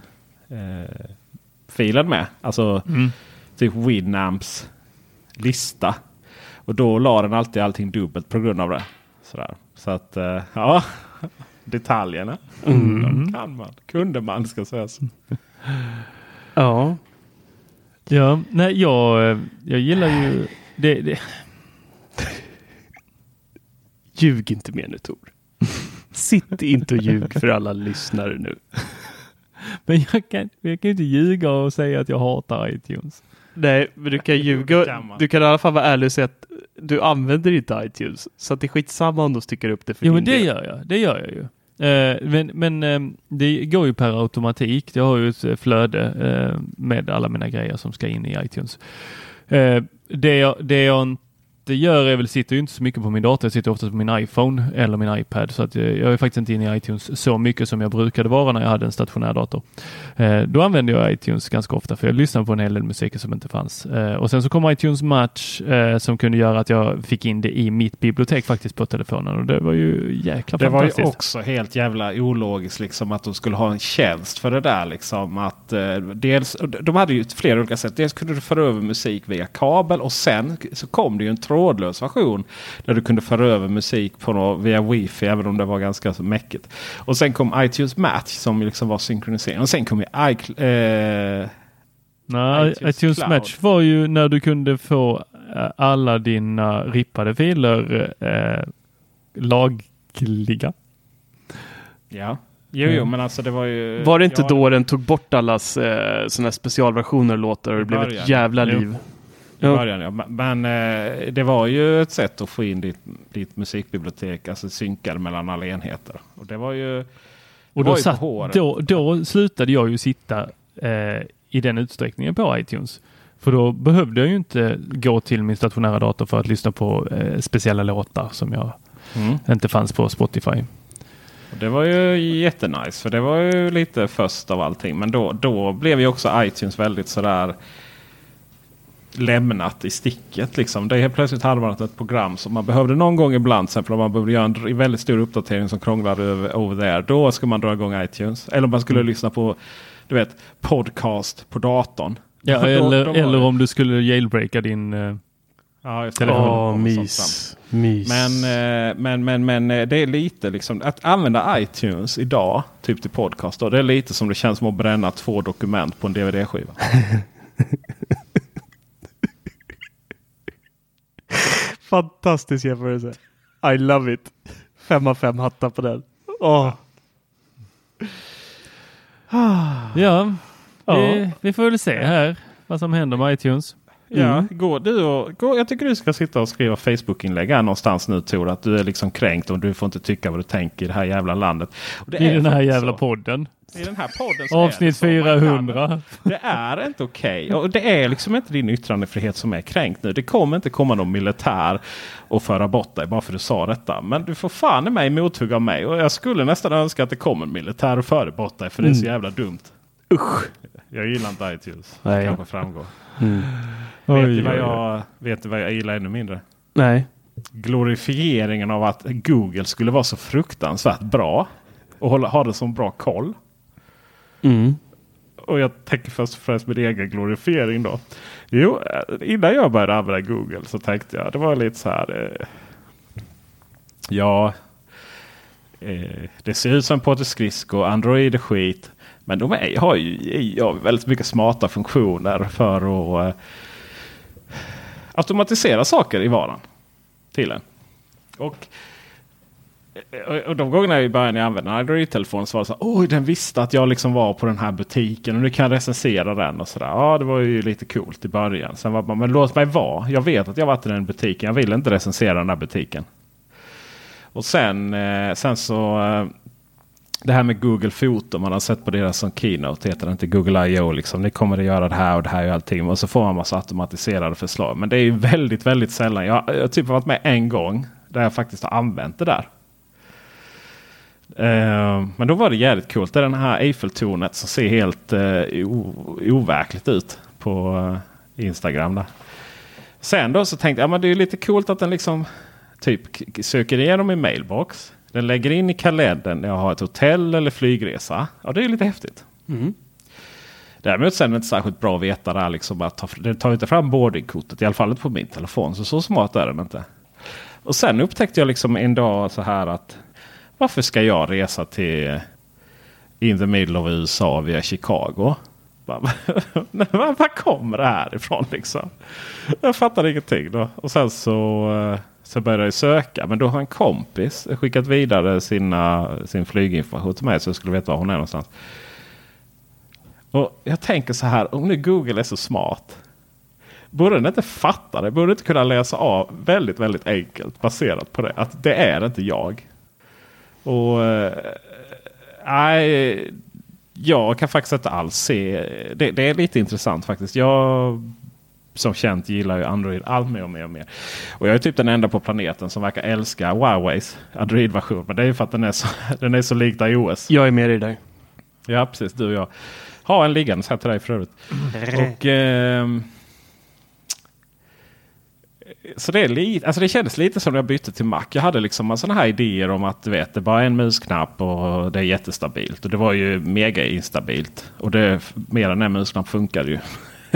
eh, filen med. Alltså typ Winamps lista. Och då la den alltid allting dubbelt på grund av det. Sådär. Så att ja, detaljerna. De kan man. Kunde man ska sägas. Ja. Ja, nej, jag, jag gillar ju det, det. Ljug inte mer nu Tor. Sitt inte och ljug för alla lyssnare nu. Men jag kan, jag kan inte ljuga och säga att jag hatar iTunes. Nej, men du kan ljuga. Du kan i alla fall vara ärlig och säga att du använder inte iTunes. Så att det är skitsamma om de stickar upp det för Jo, din men det del. gör jag. Det gör jag ju. Eh, men men eh, det går ju per automatik. Jag har ju ett eh, flöde eh, med alla mina grejer som ska in i iTunes. Det, jag, det jag inte gör är väl, sitter ju inte så mycket på min dator. Jag sitter ofta på min iPhone eller min iPad. Så att eh, jag är faktiskt inte inne i iTunes så mycket som jag brukade vara när jag hade en stationär dator. Eh, då använde jag iTunes ganska ofta för jag lyssnade på en hel del musik som inte fanns. Eh, och sen så kom iTunes Match eh, som kunde göra att jag fick in det i mitt bibliotek faktiskt på telefonen och det var ju jäkla Det var ju fantastiskt. också helt jävla ologiskt liksom att de skulle ha en tjänst för det där. Liksom, att, dels, de hade ju flera olika sätt. Dels kunde du föra över musik via kabel och sen så kom det ju en trådlös version. Där du kunde föra över musik på nå- via wifi även om det var ganska så mäckigt. Och sen kom iTunes Match som liksom var synkronisering. Och sen kom ju iCl- eh, Nej, iTunes iTunes Cloud. Match var ju när du kunde få eh, alla dina rippade filer eh, lagliga. ja. Jo, jo, men alltså det var ju... Var det inte ja, då den tog bort allas eh, såna här specialversioner och låtar och det I blev ett jävla Jo. liv? I Ja. början, ja. Men eh, det var ju ett sätt att få in ditt, ditt musikbibliotek, alltså synkade mellan alla enheter. Och det var ju... Och var då, ju på satt, då, då slutade jag ju sitta eh, i den utsträckningen på iTunes. För då behövde jag ju inte gå till min stationära dator för att lyssna på eh, speciella låtar som jag Mm. inte fanns på Spotify. Det var ju jättenice för det var ju lite först av allting. Men då, då blev ju också iTunes väldigt sådär lämnat i sticket. Liksom. Det är helt plötsligt hade man ett program som man behövde någon gång ibland. Till exempel om man behövde göra en väldigt stor uppdatering som krånglade över over there. Då ska man dra igång iTunes. Eller om man skulle lyssna på du vet, podcast på datorn. Ja, Då- eller, då eller om du skulle jailbreaka din... Eh, Ja. Telefon. Sånt mys. Mys. Men, eh, men, men, men eh, det är lite liksom att använda iTunes idag, typ till podcast. Då, det är lite som det känns som att bränna två dokument på en DVD-skiva. Fantastisk jämförelse. I love it. Fem av fem hattar på den. Åh. ja, Ja. Vi, vi får väl se här vad som händer med iTunes. Ja, gå, du och, gå, jag tycker du ska sitta och skriva Facebook-inlägg här någonstans nu Tor. Att du är liksom kränkt och du får inte tycka vad du tänker i det här jävla landet. I är den här jävla så. podden. I den här podden så är det Avsnitt så. Man kan- 400. Det är inte okej. Och det är liksom inte din yttrandefrihet som är kränkt nu. Det kommer inte komma någon militär och föra bort dig bara för att du sa detta. Men du får fan i mig mothugg av mig. Och jag skulle nästan önska att det kommer en militär och för bort dig. För det är så jävla dumt. Usch. Jag gillar inte iTunes. Nej. Det kanske framgår. Mm. vet, Oj, du vad jag, vet du vad jag gillar ännu mindre? Nej. Glorifieringen av att Google skulle vara så fruktansvärt bra. Och hålla, ha det som bra koll. Mm. Och jag tänker först och främst min egen glorifiering då. Jo, eh, innan jag började använda Google så tänkte jag det var lite så här. Eh, ja, eh, det ser ut som Porter Skridsko, Android är skit. Men de är, har ju har väldigt mycket smarta funktioner för att eh, automatisera saker i vardagen till en. Och, Eh, och, de gångerna i början jag använde en Android-telefon så var det så här, oj den visste att jag liksom var på den här butiken och nu kan jag recensera den och sådär. Ja det var ju lite coolt i början. Sen var man, men låt mig vara. Jag vet att jag varit i den butiken. Jag vill inte recensera den här butiken. Och sen, eh, sen så eh, det här med Google Foto. Man har sett på deras som Keynote. Heter det inte Google I.O. Liksom. Ni kommer att göra det här och det här och allting. Och så får man massa automatiserade förslag. Men det är ju väldigt, väldigt sällan. Jag typ har typ varit med en gång. Där jag faktiskt har använt det där. Uh, men då var det jävligt coolt. Det är den här Eiffeltornet som ser helt uh, overkligt ut på uh, Instagram. Där. Sen då så tänkte jag ja, men det är lite coolt att den liksom typ söker igenom min mailbox. Den lägger in i kalendern när jag har ett hotell eller flygresa. Ja, det är lite häftigt. Mm. Däremot sen är det inte särskilt bra att veta där liksom att ta, den tar inte fram boardingkortet. I alla fall inte på min telefon. Så så smart är den inte. Och sen upptäckte jag liksom en dag så här att varför ska jag resa till eh, in the middle of USA via Chicago? Var kommer det här ifrån liksom? Jag fattar ingenting då. Och sen så eh, så började jag söka. Men då har en kompis skickat vidare sina, sin flyginformation till mig så jag skulle veta var hon är någonstans. Och Jag tänker så här, om nu Google är så smart. Borde den inte fatta det? Borde inte kunna läsa av väldigt, väldigt enkelt baserat på det. Att det är inte jag. Och eh, Nej, jag kan faktiskt inte alls se. Det, det är lite intressant faktiskt. Jag som känt gillar ju Android allt mer och mer och mer. Och jag är typ den enda på planeten som verkar älska Huaweis Android-version. Men det är ju för att den är så, den är så lik iOS. Jag är med dig där. Ja precis, du och jag. Har en liggande här till dig för övrigt. och, eh, så det, är lite, alltså det kändes lite som när jag bytte till Mac. Jag hade liksom sådana här idéer om att du vet, det bara är en musknapp och det är jättestabilt. Och det var ju mega instabilt. Och det, mer än en musknapp funkar ju.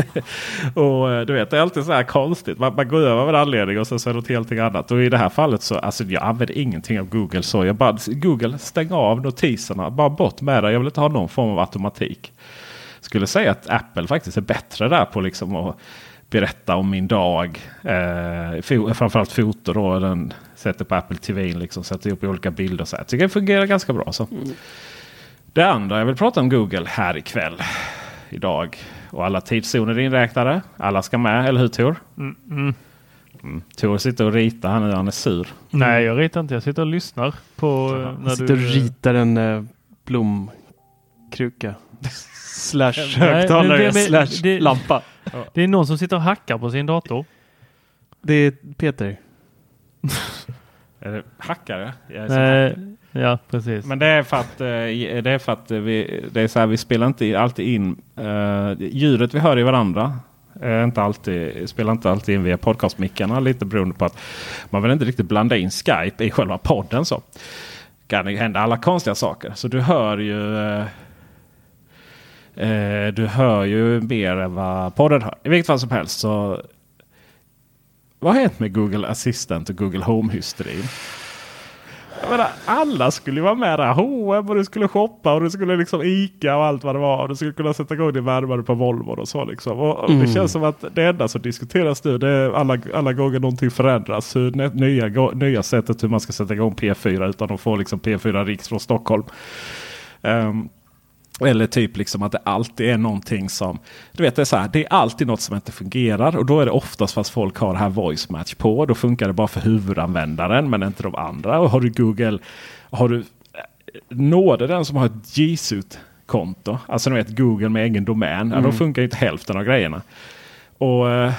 och eh, du vet, det är alltid så här konstigt. Man, man går över av en anledning och sen så är det något helt annat. Och i det här fallet så alltså jag använder ingenting av Google. Så jag bara Google stäng av notiserna. Bara bort med det. Jag vill inte ha någon form av automatik. Skulle säga att Apple faktiskt är bättre där på liksom att berätta om min dag. Eh, framförallt foto då. Den sätter på Apple TV. Liksom, sätter upp olika bilder. Så jag tycker det fungerar ganska bra. Så. Mm. Det andra jag vill prata om Google här ikväll. Idag. Och alla tidszoner är inräknade. Alla ska med, eller hur Tor? Mm, mm. Mm. Tor sitter och ritar här nu, han är sur. Nej, jag ritar inte. Jag sitter och lyssnar på... Ja, när sitter du... och ritar en uh, blomkruka. slash högtalare, slash det, lampa. Det är någon som sitter och hackar på sin dator. Det är Peter. är det hackare? Nej, Ja, precis. Men det är för att, eh, det är för att vi, det är så här, vi spelar inte alltid in uh, ljudet vi hör i varandra. Är inte alltid, spelar inte alltid in via podcastmickarna. Lite beroende på att man vill inte riktigt blanda in Skype i själva podden. så kan det hända alla konstiga saker. Så du hör ju uh, uh, du hör ju mer än vad podden hör. I vilket fall som helst så vad har hänt med Google Assistant och Google Home-hysterin? Jag menar, alla skulle ju vara med där. H&M och du skulle shoppa och du skulle liksom Ica och allt vad det var. Och du skulle kunna sätta igång din värmare på Volvo och så liksom. Och mm. Det känns som att det enda som diskuteras nu det är alla, alla gånger någonting förändras. Hur, nya, nya sättet hur man ska sätta igång P4 utan att få liksom P4 Riks från Stockholm. Um, eller typ liksom att det alltid är någonting som... Du vet det är så här, det är alltid något som inte fungerar. Och då är det oftast fast folk har det här voice match på. Då funkar det bara för huvudanvändaren men inte de andra. Och har du Google... Har du nåde den som har ett G Suite-konto. Alltså du vet Google med egen domän. Mm. Ja, då funkar inte hälften av grejerna. Och... Eh,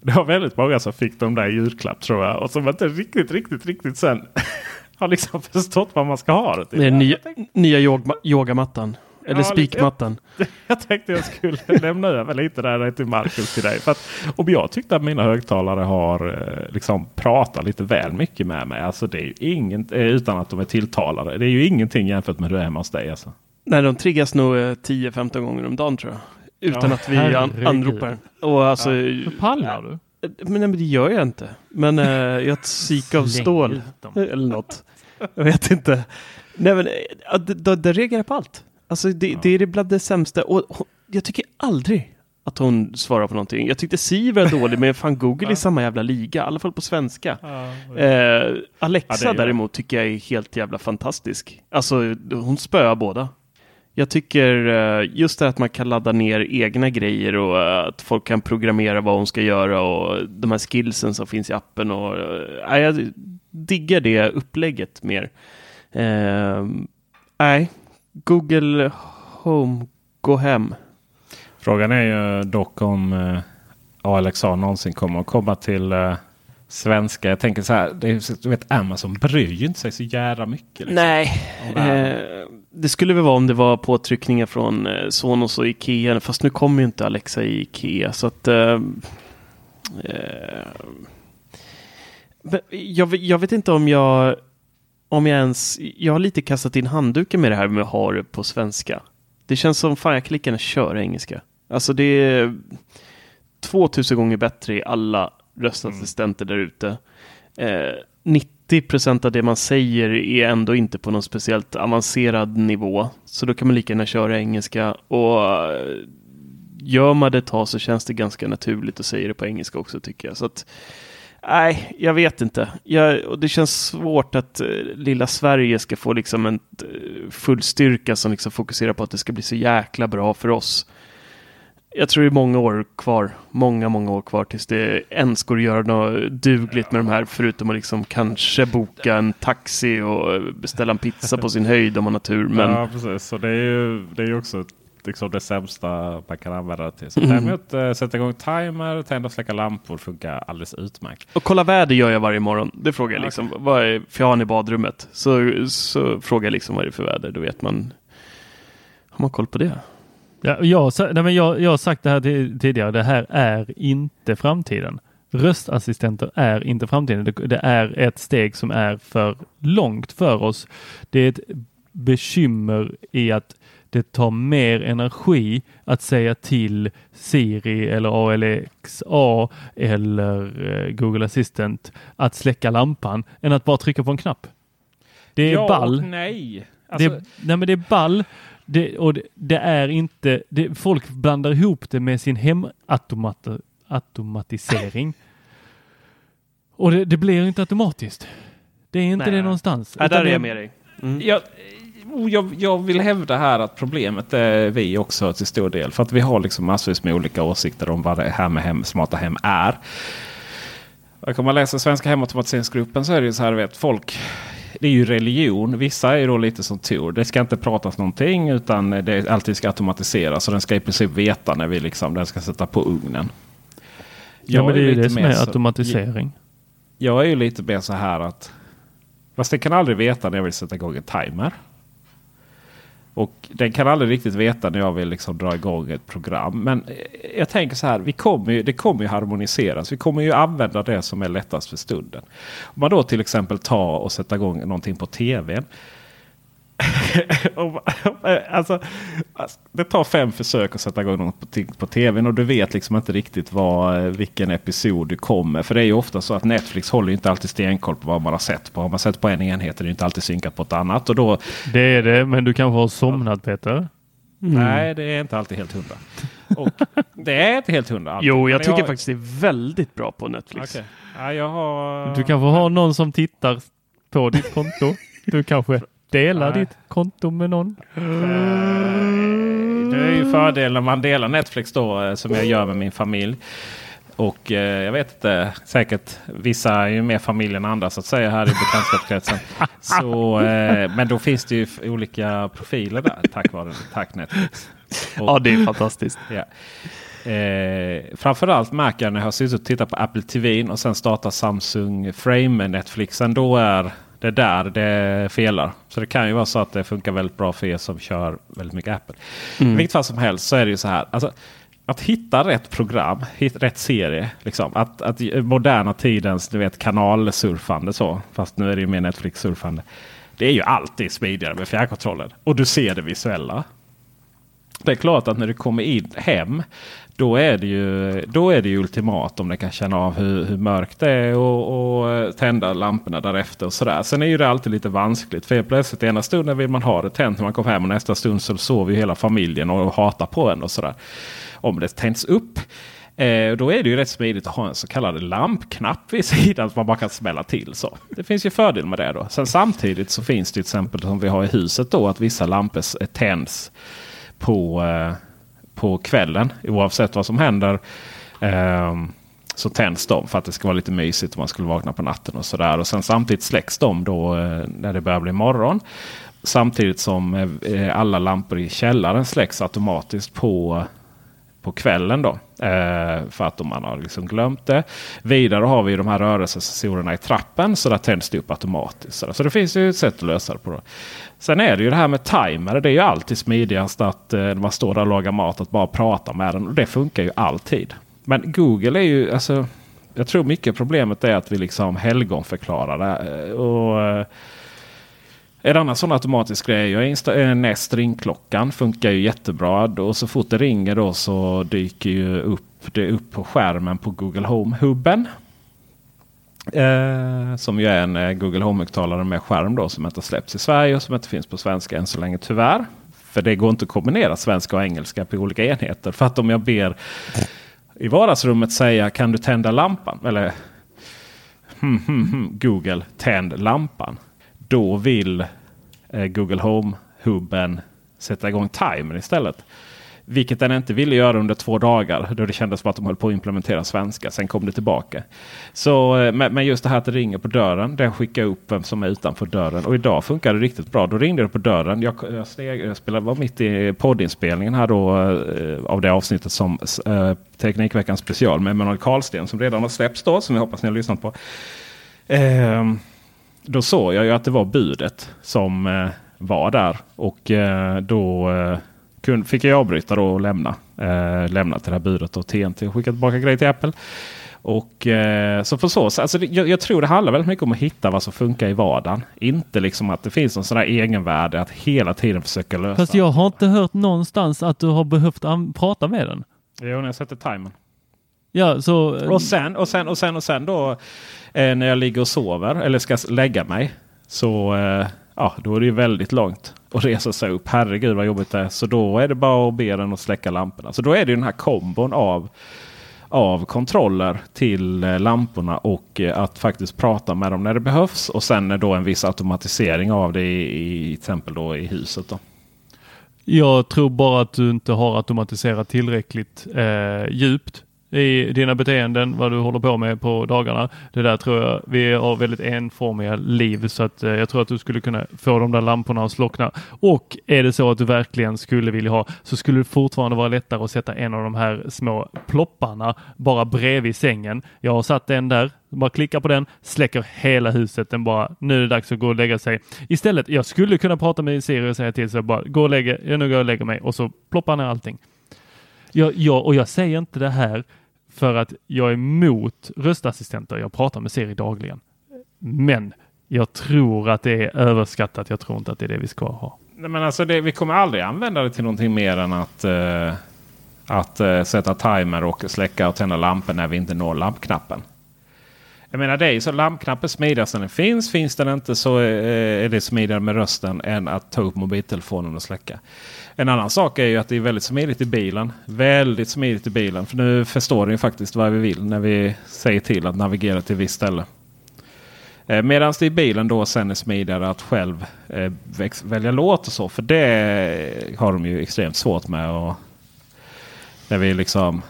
det var väldigt många som fick de där i julklapp tror jag. Och som inte riktigt, riktigt, riktigt sen har liksom förstått vad man ska ha det till. Det är nya, nya yoga, yogamattan. Eller ja, spikmattan. Jag, jag tänkte jag skulle lämna över lite där till Marcus till dig. För att, om jag tyckte att mina högtalare har eh, liksom pratat lite väl mycket med mig. Alltså det är ju inget, eh, utan att de är tilltalade. Det är ju ingenting jämfört med hur det är hemma hos dig. Alltså. Nej, de triggas nog 10-15 eh, gånger om dagen tror jag. Utan ja, att vi an anropar. Och alltså, ja. Pallar du? Men, men det gör jag inte. Men äh, jag har ett psyk av stål. Eller något. Jag vet inte. Nej men det, det reagerar på allt. Alltså det, ja. det är bland det sämsta. Och, och, jag tycker aldrig att hon svarar på någonting. Jag tyckte Siv är dålig, men fan Google är samma jävla liga, i alla fall på svenska. Eh, Alexa Ja, det är- däremot tycker jag är helt jävla fantastisk. Alltså, hon spöar båda. Jag tycker eh, just det att man kan ladda ner egna grejer och eh, att folk kan programmera vad hon ska göra och de här skillsen som finns i appen. Och, eh, jag diggar det upplägget mer. Eh, Nej, Google Home, gå hem. Frågan är ju dock om eh, Alexa någonsin kommer att komma till eh, svenska. Jag tänker så här, det är, du vet Amazon bryr ju inte sig så jävla mycket. Liksom. Nej, eh, det skulle väl vara om det var påtryckningar från eh, Sonos och Ikea. Fast nu kommer ju inte Alexa i Ikea. Så att... Eh, eh, jag, jag vet inte om jag... Om jag ens... Jag har lite kastat in handduken med det här med att ha det på svenska. Det känns som fan jag kan lika gärna köra engelska. Alltså det är 2000 gånger bättre i alla röstassistenter där ute. Eh, 90 procent av det man säger är ändå inte på någon speciellt avancerad nivå. Så då kan man lika gärna köra engelska. Och eh, gör man det ett tag så känns det ganska naturligt att säga det på engelska också tycker jag. Så att, nej, jag vet inte. Jag, och det känns svårt att uh, lilla Sverige ska få liksom en uh, full styrka som liksom fokuserar på att det ska bli så jäkla bra för oss. Jag tror det är många år kvar, många, många år kvar tills det ens går att göra något dugligt med de här, förutom att liksom kanske boka en taxi och beställa en pizza på sin höjd om man har tur. Men Ja, precis. Så det är ju, det är också liksom det sämsta man kan använda det till. Så Mm. däremot eh, sätta igång timer, tända och släcka lampor funkar alldeles utmärkt. Och kolla väder gör jag varje morgon. Det frågar jag liksom. Vad är, för jag har han i badrummet. Så, så frågar jag liksom vad det är för väder. Då vet man. Har man koll på det? Ja, jag, nej, men jag, jag har sagt det här ti- tidigare. Det här är inte framtiden. Röstassistenter är inte framtiden. Det, det är ett steg som är för långt för oss. Det är ett bekymmer i att det tar mer energi att säga till Siri eller ALXA eller eh, Google Assistant att släcka lampan än att bara trycka på en knapp. Det är ja ball. och nej. Alltså, det, nej men det är ball. Det, och det, det är inte, det, folk blandar ihop det med sin hemautomatisering. Och det, det blir inte automatiskt. Det är inte Nej. det någonstans. Ja, där är det- jag med dig. Mm. jag, oh, jag, jag vill hävda här att problemet är vi också till stor del. För att vi har liksom massvis med olika åsikter om vad det här med hem, smarta hem är. Om man läser Svenska hemautomatiseringsgruppen så är det ju så här vet folk. Det är ju religion. Vissa är ju då lite som Tor. Det ska inte pratas någonting utan det är, alltid ska automatiseras. Och den ska i princip veta när vi liksom, den ska sätta på ugnen. Ja, men det är ju det som är så- automatisering. jag är ju lite mer så här att. Fast den kan aldrig veta när jag vill sätta igång en timer. Och den kan aldrig riktigt veta när jag vill liksom dra igång ett program. Men jag tänker så här. Vi kommer ju, det kommer ju harmoniseras. Vi kommer ju använda det som är lättast för stunden. Om man då till exempel tar och sätter igång någonting på tvn. Alltså, alltså, det tar fem försök att sätta igång någonting på tvn och du vet liksom inte riktigt vad, vilken episod du kommer. För det är ju ofta så att Netflix håller inte alltid stenkoll på vad man har sett på. Har man sett på en enhet är det inte alltid synkat på ett annat. Och då, Det är det, men du kanske har somnat Peter? Nej, det är inte alltid helt hundra. Och det är inte helt hundra. alltid. Jo, jag tycker faktiskt det är väldigt bra på Netflix. Okej. Ja, jag har... Du kanske har någon som tittar på ditt konto. Du kanske delar Nej. ditt konto med någon. Det är ju fördel när man delar Netflix då eh, som jag gör med min familj. Och eh, jag vet inte, säkert vissa är ju mer familj än andra så att säga här i bekantskapskretsen. Så, eh, men då finns det ju olika profiler där tack vare tack Netflix. Och, Ja, det är fantastiskt. ja. Eh, framförallt märker jag när jag har suttit och tittat på Apple TV och sen startar Samsung Frame med Netflixen. Då är det där det felar. Så det kan ju vara så att det funkar väldigt bra för er som kör väldigt mycket Apple. I vilket fall som helst så är det ju så här. Alltså, att hitta rätt program, hit, rätt serie. Liksom. Att, att moderna tidens du vet, kanalsurfande så. Fast nu är det ju mer Netflix-surfande. Det är ju alltid smidigare med fjärrkontrollen. Och du ser det visuella. Det är klart att när du kommer in hem. Då är det ju, då är det ju ultimat om den kan känna av hur, hur mörkt det är och, och eh, tända lamporna därefter. Och sådär. Sen är ju det alltid lite vanskligt. För helt plötsligt ena stunden vill man ha det tänt när man kommer hem och nästa stund så sover ju hela familjen och hatar på en. och sådär. om det tänds upp. Eh, då är det ju rätt smidigt att ha en så kallad lampknapp vid sidan som man bara kan smälla till. Så. Det finns ju fördel med det. då. Sen samtidigt så finns det till exempel som vi har i huset då att vissa lampor tänds på, eh, på kvällen oavsett vad som händer. Eh, så tänds de för att det ska vara lite mysigt om man skulle vakna på natten och sådär. Och sen samtidigt släcks de då eh, när det börjar bli morgon. Samtidigt som eh, eh alla lampor i källaren släcks automatiskt på, på kvällen. då. Eh, för att man har liksom glömt det. Vidare har vi de här rörelsesensorerna i trappen. Så där tänds det upp automatiskt. Så det finns ju ett sätt att lösa det på. Det. Sen är det ju det här med timer. Det är ju alltid smidigast att eh, när man står där och lagar mat att bara prata med den. Och det funkar ju alltid. Men Google är ju, alltså, jag tror mycket problemet är att vi liksom helgonförklarar det. Eh, och, eh, en annan sån automatisk grej är Nest eh, ringklockan. Funkar ju jättebra. Och så fort det ringer då så dyker ju upp det upp på skärmen på Google Home-hubben. Eh, som ju är en eh, Google Home-högtalare med skärm då som inte släpps i Sverige och som inte finns på svenska än så länge tyvärr. För det går inte att kombinera svenska och engelska på olika enheter. För att om jag ber i vardagsrummet säga kan du tända lampan? Eller hmm, hmm, hmm, Google tänd lampan. Då vill eh, Google Home-hubben sätta igång timern istället. Vilket den inte ville göra under två dagar. Då det kändes som att de höll på att implementera svenska. Sen kom det tillbaka. Så, eh, men just det här att det ringer på dörren. Den skickar upp vem som är utanför dörren. Och idag funkar det riktigt bra. Då ringde det på dörren. Jag, jag, steg, jag spelade, var mitt i poddinspelningen här då. Eh, av det avsnittet som eh, Teknikveckan special med Emanuel Karlsten. Som redan har släppts då. Som jag hoppas ni har lyssnat på. Eh, då såg jag ju att det var budet som eh, var där. Och eh, då fick jag avbryta då och lämna. Eh, lämna till det här budet och TNT och skicka tillbaka grejer till Apple. Och eh, så på så alltså, jag, jag, tror det handlar väldigt mycket om att hitta vad som funkar i vardagen. Inte liksom att det finns en sån här egenvärde att hela tiden försöka lösa. Fast jag har inte hört någonstans att du har behövt prata med den. Jo, när jag sätter timern. Ja, så... Och sen och sen och sen och sen då eh, när jag ligger och sover eller ska lägga mig. Så eh, ja, då är det ju väldigt långt att resa sig upp. Herregud vad jobbigt det är. Så då är det bara att be den att släcka lamporna. Så då är det den här kombon av av kontroller till eh, lamporna och eh, att faktiskt prata med dem när det behövs. Och sen är då en viss automatisering av det i, i exempel då i huset. Då. Jag tror bara att du inte har automatiserat tillräckligt eh, djupt i dina beteenden, vad du håller på med på dagarna. Det där tror jag, vi har väldigt enformiga liv så att eh, jag tror att du skulle kunna få de där lamporna att slockna. Och är det så att du verkligen skulle vilja ha så skulle det fortfarande vara lättare att sätta en av de här små plopparna bara bredvid sängen. Jag har satt en där, bara klickar på den, släcker hela huset. Den bara, nu är det dags att gå och lägga sig. Istället, jag skulle kunna prata med Siri och säga till så bara, gå och lägga, jag nu går och lägger mig och så ploppar ner allting. Jag, jag, och jag säger inte det här för att jag är emot röstassistenter. Jag pratar med Siri dagligen. Men jag tror att det är överskattat. Jag tror inte att det är det vi ska ha. Nej, men alltså det, vi kommer aldrig använda det till någonting mer än att, uh, att uh, sätta timer och släcka och tända lampor när vi inte når lampknappen. Jag menar det är ju så lampknappen smidigast när den finns. Finns den inte så eh, eh, är det smidigare med rösten än att ta upp mobiltelefonen och släcka. En annan sak är ju att det är väldigt smidigt i bilen. Väldigt smidigt i bilen. För nu förstår den ju faktiskt vad vi vill när vi säger till att navigera till ett visst ställe. Eh, medan det i bilen då sen är smidigare att själv välja låt och så. För det har de ju extremt svårt med. Och när vi liksom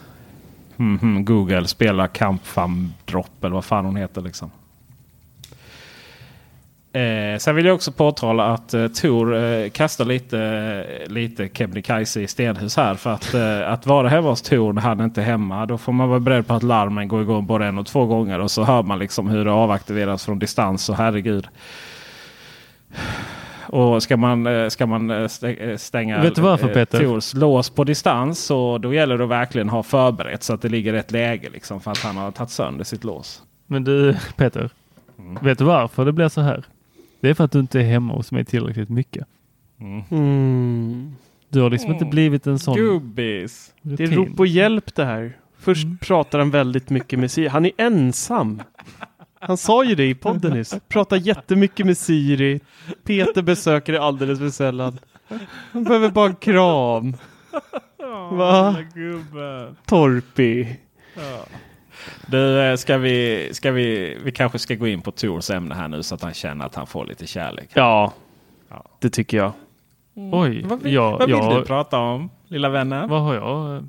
mm, -hmm, Google spela Kampfamdropp eller vad fan hon heter. liksom. Eh, sen vill jag också påtala att eh, Tor eh, kastar lite, lite Kebnekaise i stenhus här. För att, eh, att vara hemma hos Tor när han inte är hemma. Då får man vara beredd på att larmen går igång både en och två gånger. Och så hör man liksom hur det avaktiveras från distans. Och herregud. Och ska man, eh, ska man eh, stänga Vet du varför, Peter? Tors lås på distans så då gäller det att verkligen ha förberett så att det ligger rätt läge. Liksom, för att han har tagit sönder sitt lås. Men du Peter, mm. vet du varför det blir så här? Det är för att du inte är hemma hos mig tillräckligt mycket. Mm. mm. Du har liksom mm. inte blivit en sån Gubbis. Det är rop på hjälp det här. Först mm. pratar han väldigt mycket med Siri. Han är ensam. Han sa ju det i podden nyss. Pratar jättemycket med Siri. Peter besöker det alldeles för sällan. Han behöver bara en kram. Va? Torpi. Du, eh, ska vi, ska vi, vi kanske ska gå in på Tors ämne här nu så att han känner att han får lite kärlek. Ja, Ja. det tycker jag. Oj, Vad vill, ja, vad vill ja, du prata om, lilla vännen? vad har jag?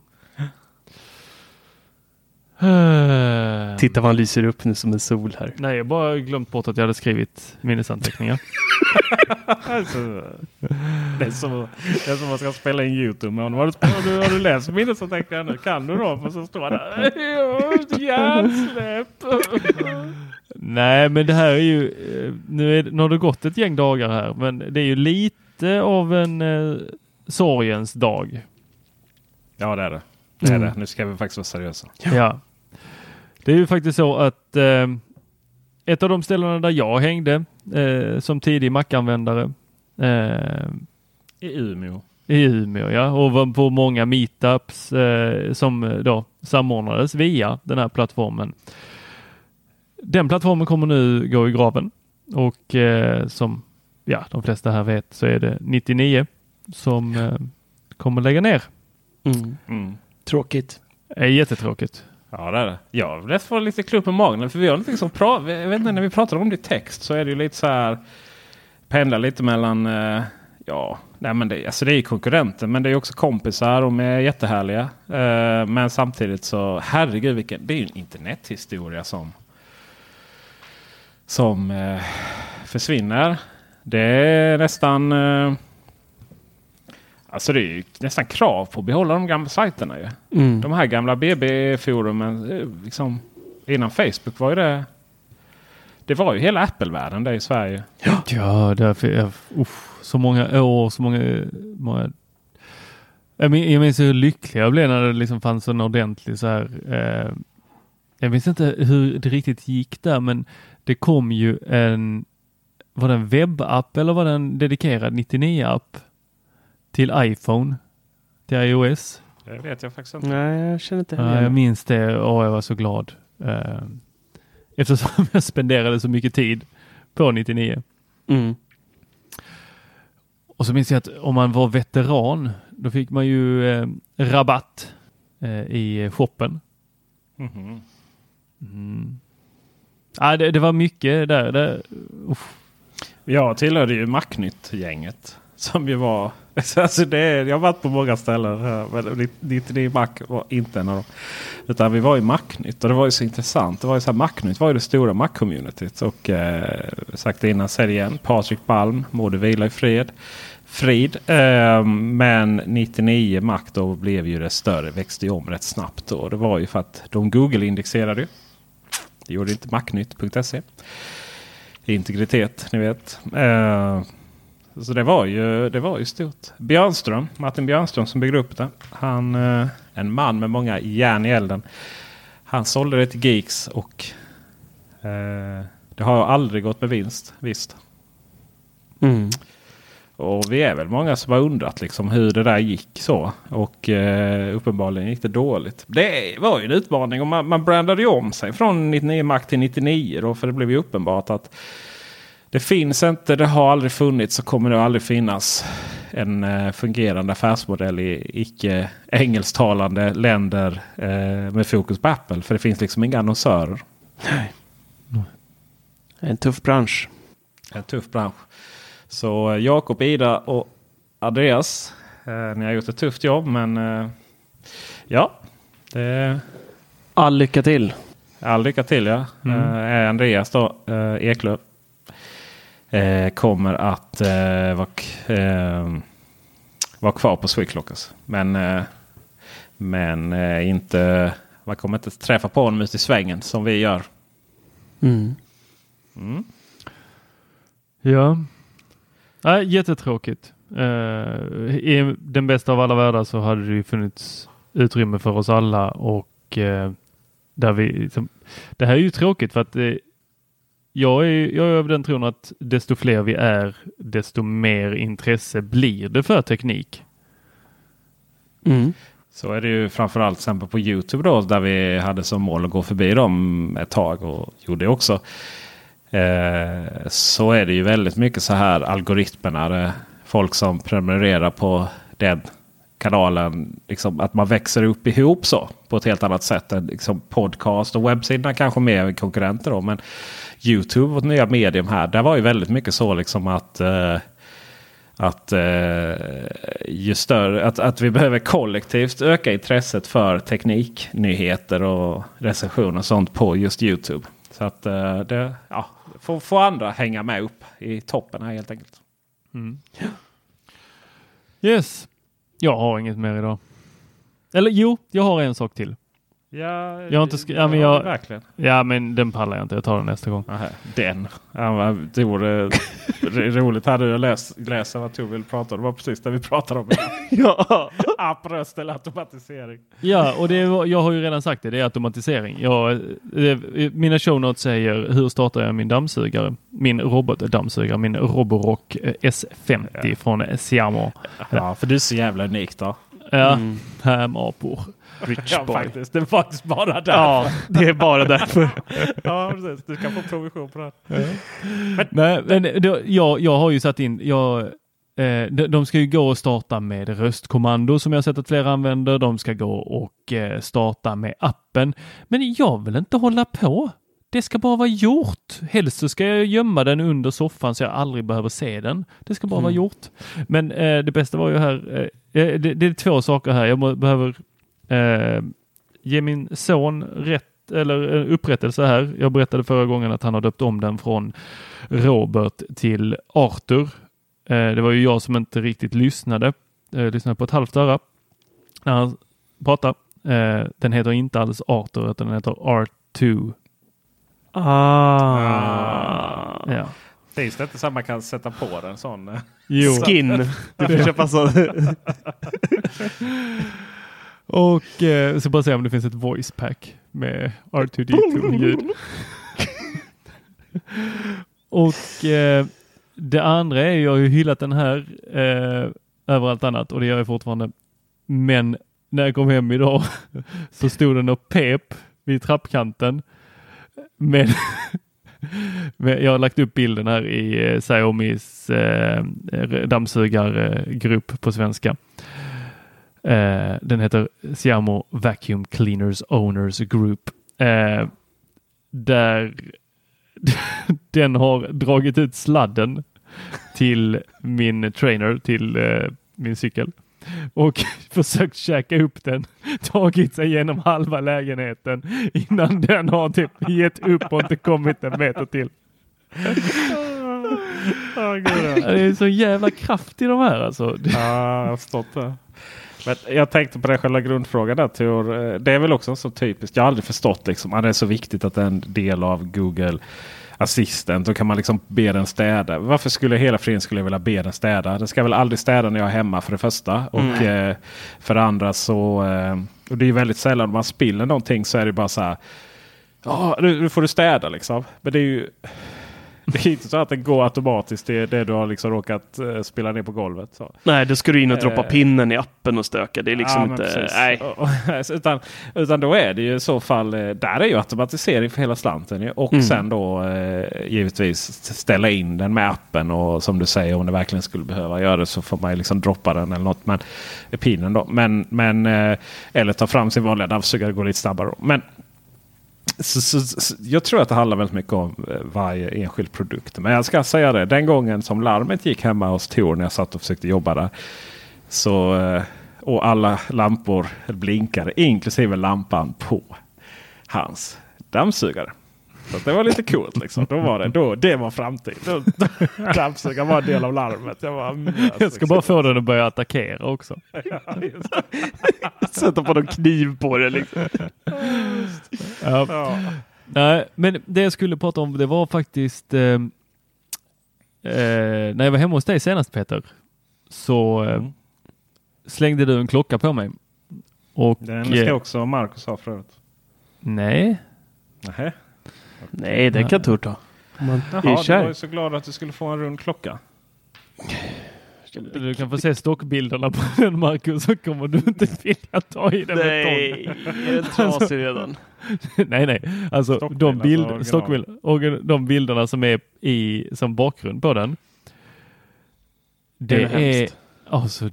Titta vad han lyser upp nu som en sol här. Nej, jag bara glömt bort att jag hade skrivit minnesanteckningar. Alltså, det, är som, det är som man ska spela in Youtube med honom. Har du, har du, har du läst minnesanteckningar nu? Kan du dem? Och så står det hjärnsläpp. Nej, men det här är ju, eh, nu, är, nu har det gått ett gäng dagar här, men det är ju lite av en eh, sorgens dag. Ja det är det. det, är Mm. det. Nu ska vi faktiskt vara seriösa. Ja. Det är ju faktiskt så att eh, ett av de ställena där jag hängde eh, som tidig Mac-användare eh, I Umeå. i Umeå, ja, och var på många meetups eh, som då samordnades via den här plattformen. Den plattformen kommer nu gå i graven och eh, som ja, de flesta här vet så är det 99 som eh, kommer lägga ner. Mm. Mm. Tråkigt. Är jättetråkigt. Ja det är det. Jag lätt få lite klump i magen. För vi har någonting som pra- jag vet inte, när vi pratar om det i text så är det ju lite så här. Pendlar lite mellan. Eh, ja, nej men det, alltså det är konkurrenter men det är också kompisar. De är jättehärliga. Eh, men samtidigt så herregud vilken. Det är ju en internethistoria som. Som eh, försvinner. Det är nästan. Eh, Alltså det är ju nästan krav på att behålla de gamla sajterna ju. Mm. De här gamla BB-forumen, liksom, innan Facebook var ju det. Det var ju hela Apple-världen det i Sverige. Ja, därför, jag, uff, så många år, så många, många jag, min, jag minns hur lycklig jag blev när det liksom fanns en ordentlig så här. Eh, jag minns inte hur det riktigt gick där, men det kom ju en, var det en webbapp eller var det en dedikerad 99-app till iPhone, till iOS? Det vet jag faktiskt inte. Nej, jag känner inte heller jag igen. minns det och jag var så glad. Eh, eftersom jag spenderade så mycket tid på 99. Mm. Och så minns jag att om man var veteran, då fick man ju eh, rabatt eh, i shoppen. Mhm. Mm. Ah, det, det var mycket där. där. Uff. Jag tillhörde ju Macnytt-gänget. Som ju var... Alltså det är, jag har varit på många ställen. här, Men 99 Mac var inte en av dem. Utan vi var i Macnytt och det var ju så intressant. Det var ju så här, Macnytt var ju det stora Mac-communityt. Och eh, sagt det innan, säg det igen. Patrik Palm, må du vila i fred. Frid. Eh, men 99 Mac då blev ju det större. Växte ju om rätt snabbt då. Det var ju för att de Google-indexerade ju. Det gjorde inte Macnytt.se. Integritet, ni vet. Eh, så det var ju, det var ju stort. Björnström, Martin Björnström som byggde upp det. Han, eh, en man med många järn i elden. Han sålde det till Geeks och eh, det har aldrig gått med vinst. Visst. Mm. Och vi är väl många som har undrat liksom hur det där gick så. Och eh, uppenbarligen gick det dåligt. Det var ju en utmaning och man, man brandade ju om sig från 99 Mac till 99 då. För det blev ju uppenbart att det finns inte, det har aldrig funnits och kommer det aldrig finnas en eh, fungerande affärsmodell i icke engelsktalande länder eh, med fokus på Apple. För det finns liksom inga annonsörer. En tuff bransch. En tuff bransch. Så eh, Jakob, Ida och Andreas. Ni har gjort ett tufft jobb men ja. Det, All lycka till. all lycka till ja. Eh, Andreas då, Eklöf. Eh, kommer att eh, vara, k- eh, vara kvar på Sweclockers. Men, eh, men eh, inte, man kommer inte träffa på honom ute i svängen som vi gör. Mm. Mm. Ja. Nej, jättetråkigt. Eh, I den bästa av alla världar så hade det ju funnits utrymme för oss alla och eh, där vi, liksom, det här är ju tråkigt för att eh, jag, är, jag är av den tron att desto fler vi är, desto mer intresse blir det för teknik. Mm. Så är det ju framförallt till exempel på Youtube då där vi hade som mål att gå förbi dem ett tag och gjorde det också. Eh, så är det ju väldigt mycket så här algoritmerna. det är Folk som prenumererar på den kanalen, liksom, att man växer upp ihop så på ett helt annat sätt än liksom, podcast och webbsidorna kanske mer konkurrenter. Då, men Youtube, vårt nya medium här, där var ju väldigt mycket så liksom att eh, att, eh, ju större, att, att vi behöver kollektivt öka intresset för tekniknyheter och recensioner och sånt på just Youtube. Så att eh, det ja, får, får andra hänga med upp i toppen här helt enkelt. Mm. Yes, jag har inget mer idag. Eller jo, jag har en sak till. Ja, Jag har inte ja, men jag- verkligen. Ja, men den pallar jag inte. Jag tar den nästa gång. Aha, den. Ja, det vore ro- roligt här nu att läs, läsa vad Tove vill prata om. Det var precis det vi pratade om. Ja. Appröst eller automatisering. Ja, och det var, jag har ju redan sagt det. Det är automatisering. Jag, det, mina show notes säger hur startar jag min dammsugare? Min robotdammsugare, min Roborock eh, S50 från Xiaomi. Ja, för du är så jävla unik då. Ja, Mm. Rich Ja, boy. faktiskt. Det är faktiskt bara där. Ja, det är bara därför. Ja, precis. Du kan få provision på det. Nej, men då, jag, jag har ju satt in, jag, eh, de, de ska ju gå och starta med röstkommando som jag sett att flera använder. De ska gå och eh, starta med appen. Men jag vill inte hålla på. Det ska bara vara gjort. Helst så ska jag gömma den under soffan så jag aldrig behöver se den. Det ska bara vara gjort. Men eh, det bästa var ju här, eh, eh, det, det är två saker här. Jag behöver eh, ge min son rätt eller eh, upprättelse här. Jag berättade förra gången att han har döpt om den från Robert till Arthur. Eh, det var ju jag som inte riktigt lyssnade. Eh, lyssnade på ett halvt öra när han pratade. Eh, den heter inte alls Arthur utan den heter R2. Ah. Ja. Finns det inte så att man kan sätta på den sån? eh? Jo. Skin. Du får köpa så. Och eh, så bara se om det finns ett voice pack med R2D2-ljud. och eh, det andra är, jag har ju hyllat den här eh, över allt annat och det gör jag fortfarande. Men när jag kom hem idag så stod den och pep vid trappkanten. Men, jag har lagt upp bilden här i eh, Xiaomis eh, dammsugargrupp på svenska. Eh, den heter Xiaomi Vacuum Cleaners Owners Group. Eh, där den har dragit ut sladden till min trainer, till eh, min cykel och försökt käka upp den, tagit sig igenom halva lägenheten innan den har typ gett upp och inte kommit en meter till. Det är så jävla kraft i de här alltså. Ja, jag har förstått det. Men jag tänkte på den själva grundfrågan där Tor. Det är väl också så typiskt. Jag har aldrig förstått liksom. att Det är så viktigt att det är en del av Google Assistant. Då kan man liksom be den städa. Varför skulle hela friden skulle jag vilja be den städa? Den ska väl aldrig städa när jag är hemma för det första. Och eh, för det andra så. Eh, och det är väldigt sällan man spiller någonting så är det bara så här. Ja, nu, nu får du städa liksom. Men det är ju. Det är inte så att det går automatiskt. Det är det du har liksom råkat eh, spela ner på golvet. Så. Nej, då ska du in och droppa Eh. pinnen i appen och stöka. Det är liksom Ja, inte... Nej. utan, utan då är det ju i så fall. eh, Där är ju automatisering för hela slanten. ju. Och Mm. sen då eh, givetvis ställa in den med appen. Och som du säger om det verkligen skulle behöva göra det så får man ju liksom droppa den eller något. Men, pinnen då. Men, men, eh, eller ta fram sin vanliga dammsugare. Går lite snabbare. Då. Men så, så, så, jag tror att det handlar väldigt mycket om eh, varje enskild produkt. Men jag ska säga det. Den gången som larmet gick hemma hos Tor när jag satt och försökte jobba där. Så, eh, och alla lampor blinkade inklusive lampan på hans dammsugare. Så det var lite coolt. Liksom. Då var det, då, det var framtid. Dammsugaren var en del av larmet. Jag, var, mm, Jag ska bara få den att börja attackera också. Sätta på någon kniv på det liksom. Ja. Ja. Nej, men det jag skulle prata om det var faktiskt eh, eh, när jag var hemma hos dig senast Peter så eh, Mm. slängde du en klocka på mig. Och Den ska eh, också Marcus ha förut. nej, Nähä. Nej, det kan Tor ta. Man Jaha, är du var ju så glad att du skulle få en rund klocka. du kan få se stockbilderna på den Marcus så kommer du inte vilja ta i den Nej, är den trasig redan? nej, nej, alltså de, bild, original. de bilderna som är i som bakgrund på den. Det Det är är alltså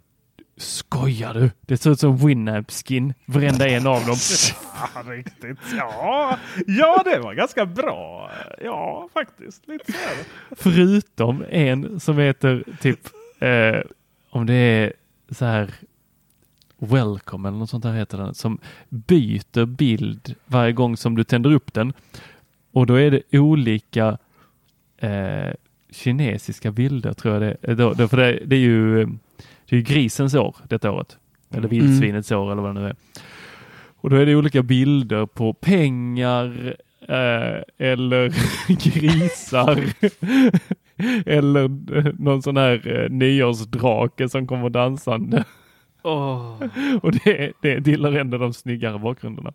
Skojar du? Det ser ut som Winamp skin, varenda en av dem. Ja, riktigt. Ja, ja, det var ganska bra. Ja, faktiskt. Lite så. Förutom en som heter typ, eh, om det är så här Welcome eller något sånt där heter den, som byter bild varje gång som du tänder upp den. Och då är det olika eh, kinesiska bilder tror jag det är. Då, då, för det, det är ju det är grisens år detta året. Eller vildsvinets år eller vad det nu är. Och då är det olika bilder på pengar eh, eller grisar eller eh, någon sån här eh, nyårsdrake som kommer dansande. Åh. Och det, det tillhör ändå de snyggare bakgrunderna.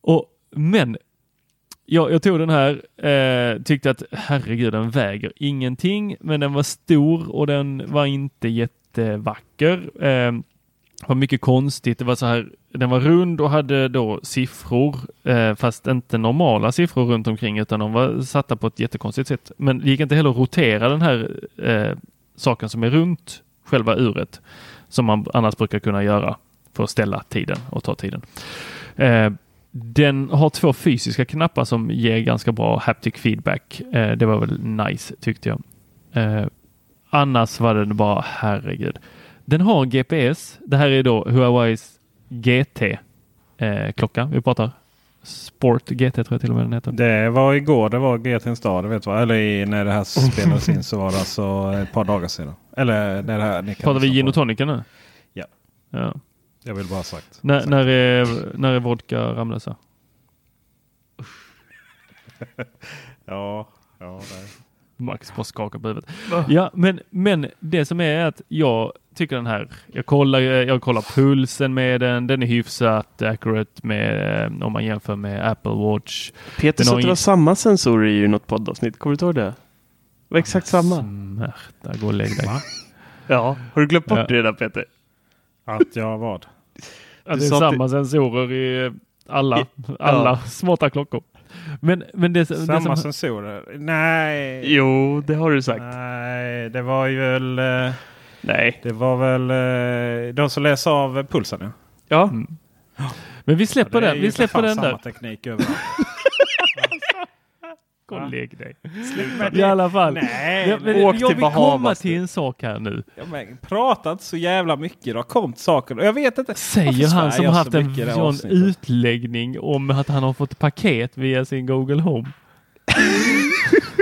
Och, men jag, jag tog den här, eh, tyckte att herregud den väger ingenting, men den var stor och den var inte jättevacker. Eh, var mycket konstigt. Det var så här, den var rund och hade då siffror, eh, fast inte normala siffror runt omkring utan de var satta på ett jättekonstigt sätt. Men det gick inte heller att rotera den här eh, saken som är runt själva uret som man annars brukar kunna göra för att ställa tiden och ta tiden. Eh, den har två fysiska knappar som ger ganska bra haptic feedback. Eh, det var väl nice tyckte jag. Eh, annars var den bara herregud. Den har GPS. Det här är då Huaweis GT eh, vi pratar. Sport GT tror jag till och med den heter. Det var igår det var GT'n stad. Vet du vad? Eller i, när det här spelades in så var det alltså ett par dagar sedan. Eller när det här. Pratar vi gin och tonicen nu? Ja. ja. Jag vill bara ha sagt. När, sagt. när, är, när är vodka Ramlösa? Ja, ja nej. Max bara skakar på huvudet. Ja, men, men det som är att jag tycker den här, jag kollar, jag kollar pulsen med den, den är hyfsat accurate med, eh, om man jämför med Apple Watch. Peter sa att det var samma sensorer i något poddavsnitt. Kommer du ihåg det? Det var exakt samma. Smärta, gå och lägg dig. Ja, har du glömt bort Ja. det redan Peter? Att jag vad? Du det är samma sensorer i alla, alla smarta klockor. Men, men det, det Samma som, sensorer? Nej. Jo, det har du sagt. Nej, det var ju väl... eh, Nej. Det var väl eh, de som läser av pulsen. Ja. Ja, Mm. men vi släpper Det är den, vi släpper den samma där. teknik överallt. Och Va? lägg dig. I alla fall. Nej, Ja, men åk jag till vill komma Bahamas till nu. en sak här nu. Ja, men, prata inte så jävla mycket. Har kommit saker. Och Jag vet inte. Säger han som jag haft en sån utläggning om att han har fått paket via sin Google Home.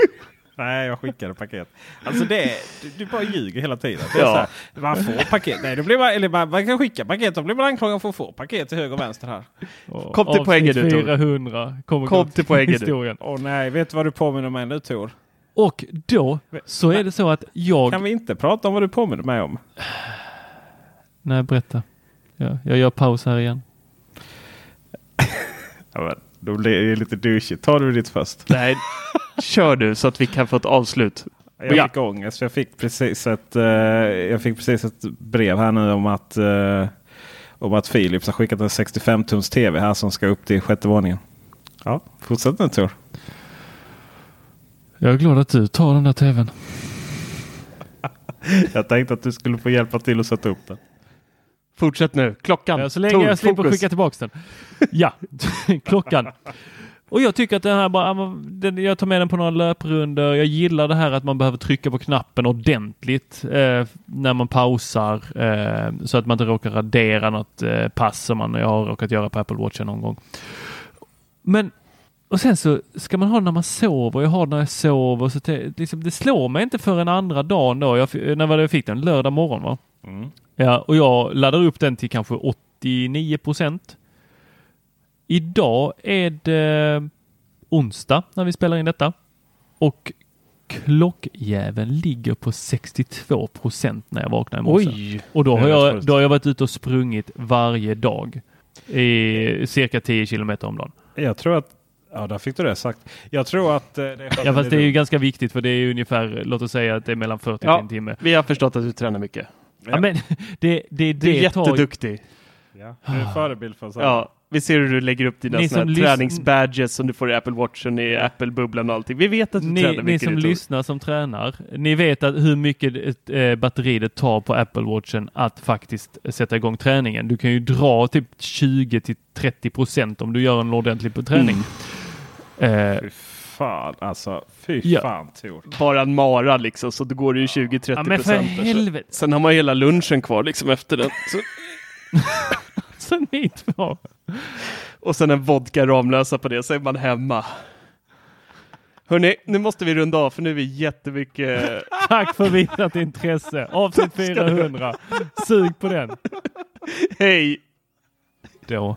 Nej, jag skickade paket. Alltså det, du, du bara ljuger hela tiden. Det är Ja. så här, man får paket. Nej, då blir man, eller man, man kan skicka paket. Då blir man anklagad för att få paket till höger och vänster här. Och Kom till poängen nu, Tor. 400 kommer Kom till poängen historien. Åh nej, vet du vad du påminner mig nu Tor? Och då så är det så att jag... Kan vi inte prata om vad du påminner mig om? Nej, berätta. Ja, jag gör paus här igen. Ja, då blir det lite douchigt. Tar du ditt först? nej. Kör du så att vi kan få ett avslut. Jag Ja. fick ångest. Jag fick precis ett, eh, jag fick precis ett brev här nu om att, eh, om att Philips har skickat en 65 tums tv här som ska upp till sjätte våningen. Ja, fortsätt nu Tor. Jag är glad att du tar den där tvn. Jag tänkte att du skulle få hjälpa till att sätta upp den. Fortsätt nu. Klockan. Ja, så länge Tor, jag slipper fokus. skicka tillbaka den. Ja, klockan. Och jag tycker att den här bara, den, jag tar med den på några löprundor. Jag gillar det här att man behöver trycka på knappen ordentligt eh, när man pausar eh, så att man inte råkar radera något eh, pass som man jag har råkat göra på Apple Watchen någon gång. Men och sen så ska man ha när man sover. Jag har det när jag sover. Så det, liksom, det slår mig inte för en andra dagen då. Jag, när var det jag fick den? Lördag morgon va? Mm. Ja, och jag laddar upp den till kanske 89 procent. Idag är det onsdag när vi spelar in detta och klockjäveln ligger på 62 procent när jag vaknar i morse. Oj. Och då har, jag, då har jag varit ute och sprungit varje dag i cirka 10 kilometer om dagen. Jag tror att, ja där fick du det sagt. Jag tror att eh, det är Ja, fast det är ju ganska viktigt för det är ju ungefär, låt oss säga att det är mellan 40 Ja. till en timme. Vi har förstått att du tränar mycket. Ja, men det, det, Du är det tar jätteduktig. Ja, du är en förebild för oss. Ja. Vi ser hur du lägger upp dina träningsbadges som du får i Apple Watchen, i Apple-bubblan och allting. Vi vet att du tränar Ni, mycket. ni som lyssnar som tränar, ni vet att hur mycket eh, batteri det tar på Apple Watchen att faktiskt sätta igång träningen. Du kan ju dra typ 20 till 30 procent om du gör en ordentlig träning. Eh, Fy fan alltså. Fy Ja. fan Tor. Bara en mara liksom, så då går det ju 20-30 ja, men för procent. helvete. Sen har man hela lunchen kvar liksom efter den. Så, Så ni två. och sen en vodka Ramlösa på det, så är man hemma. Hörni, nu måste vi runda av för nu är vi jättemycket... Tack för visat intresse. Avsnitt 400. Sug på den. Hej! Då.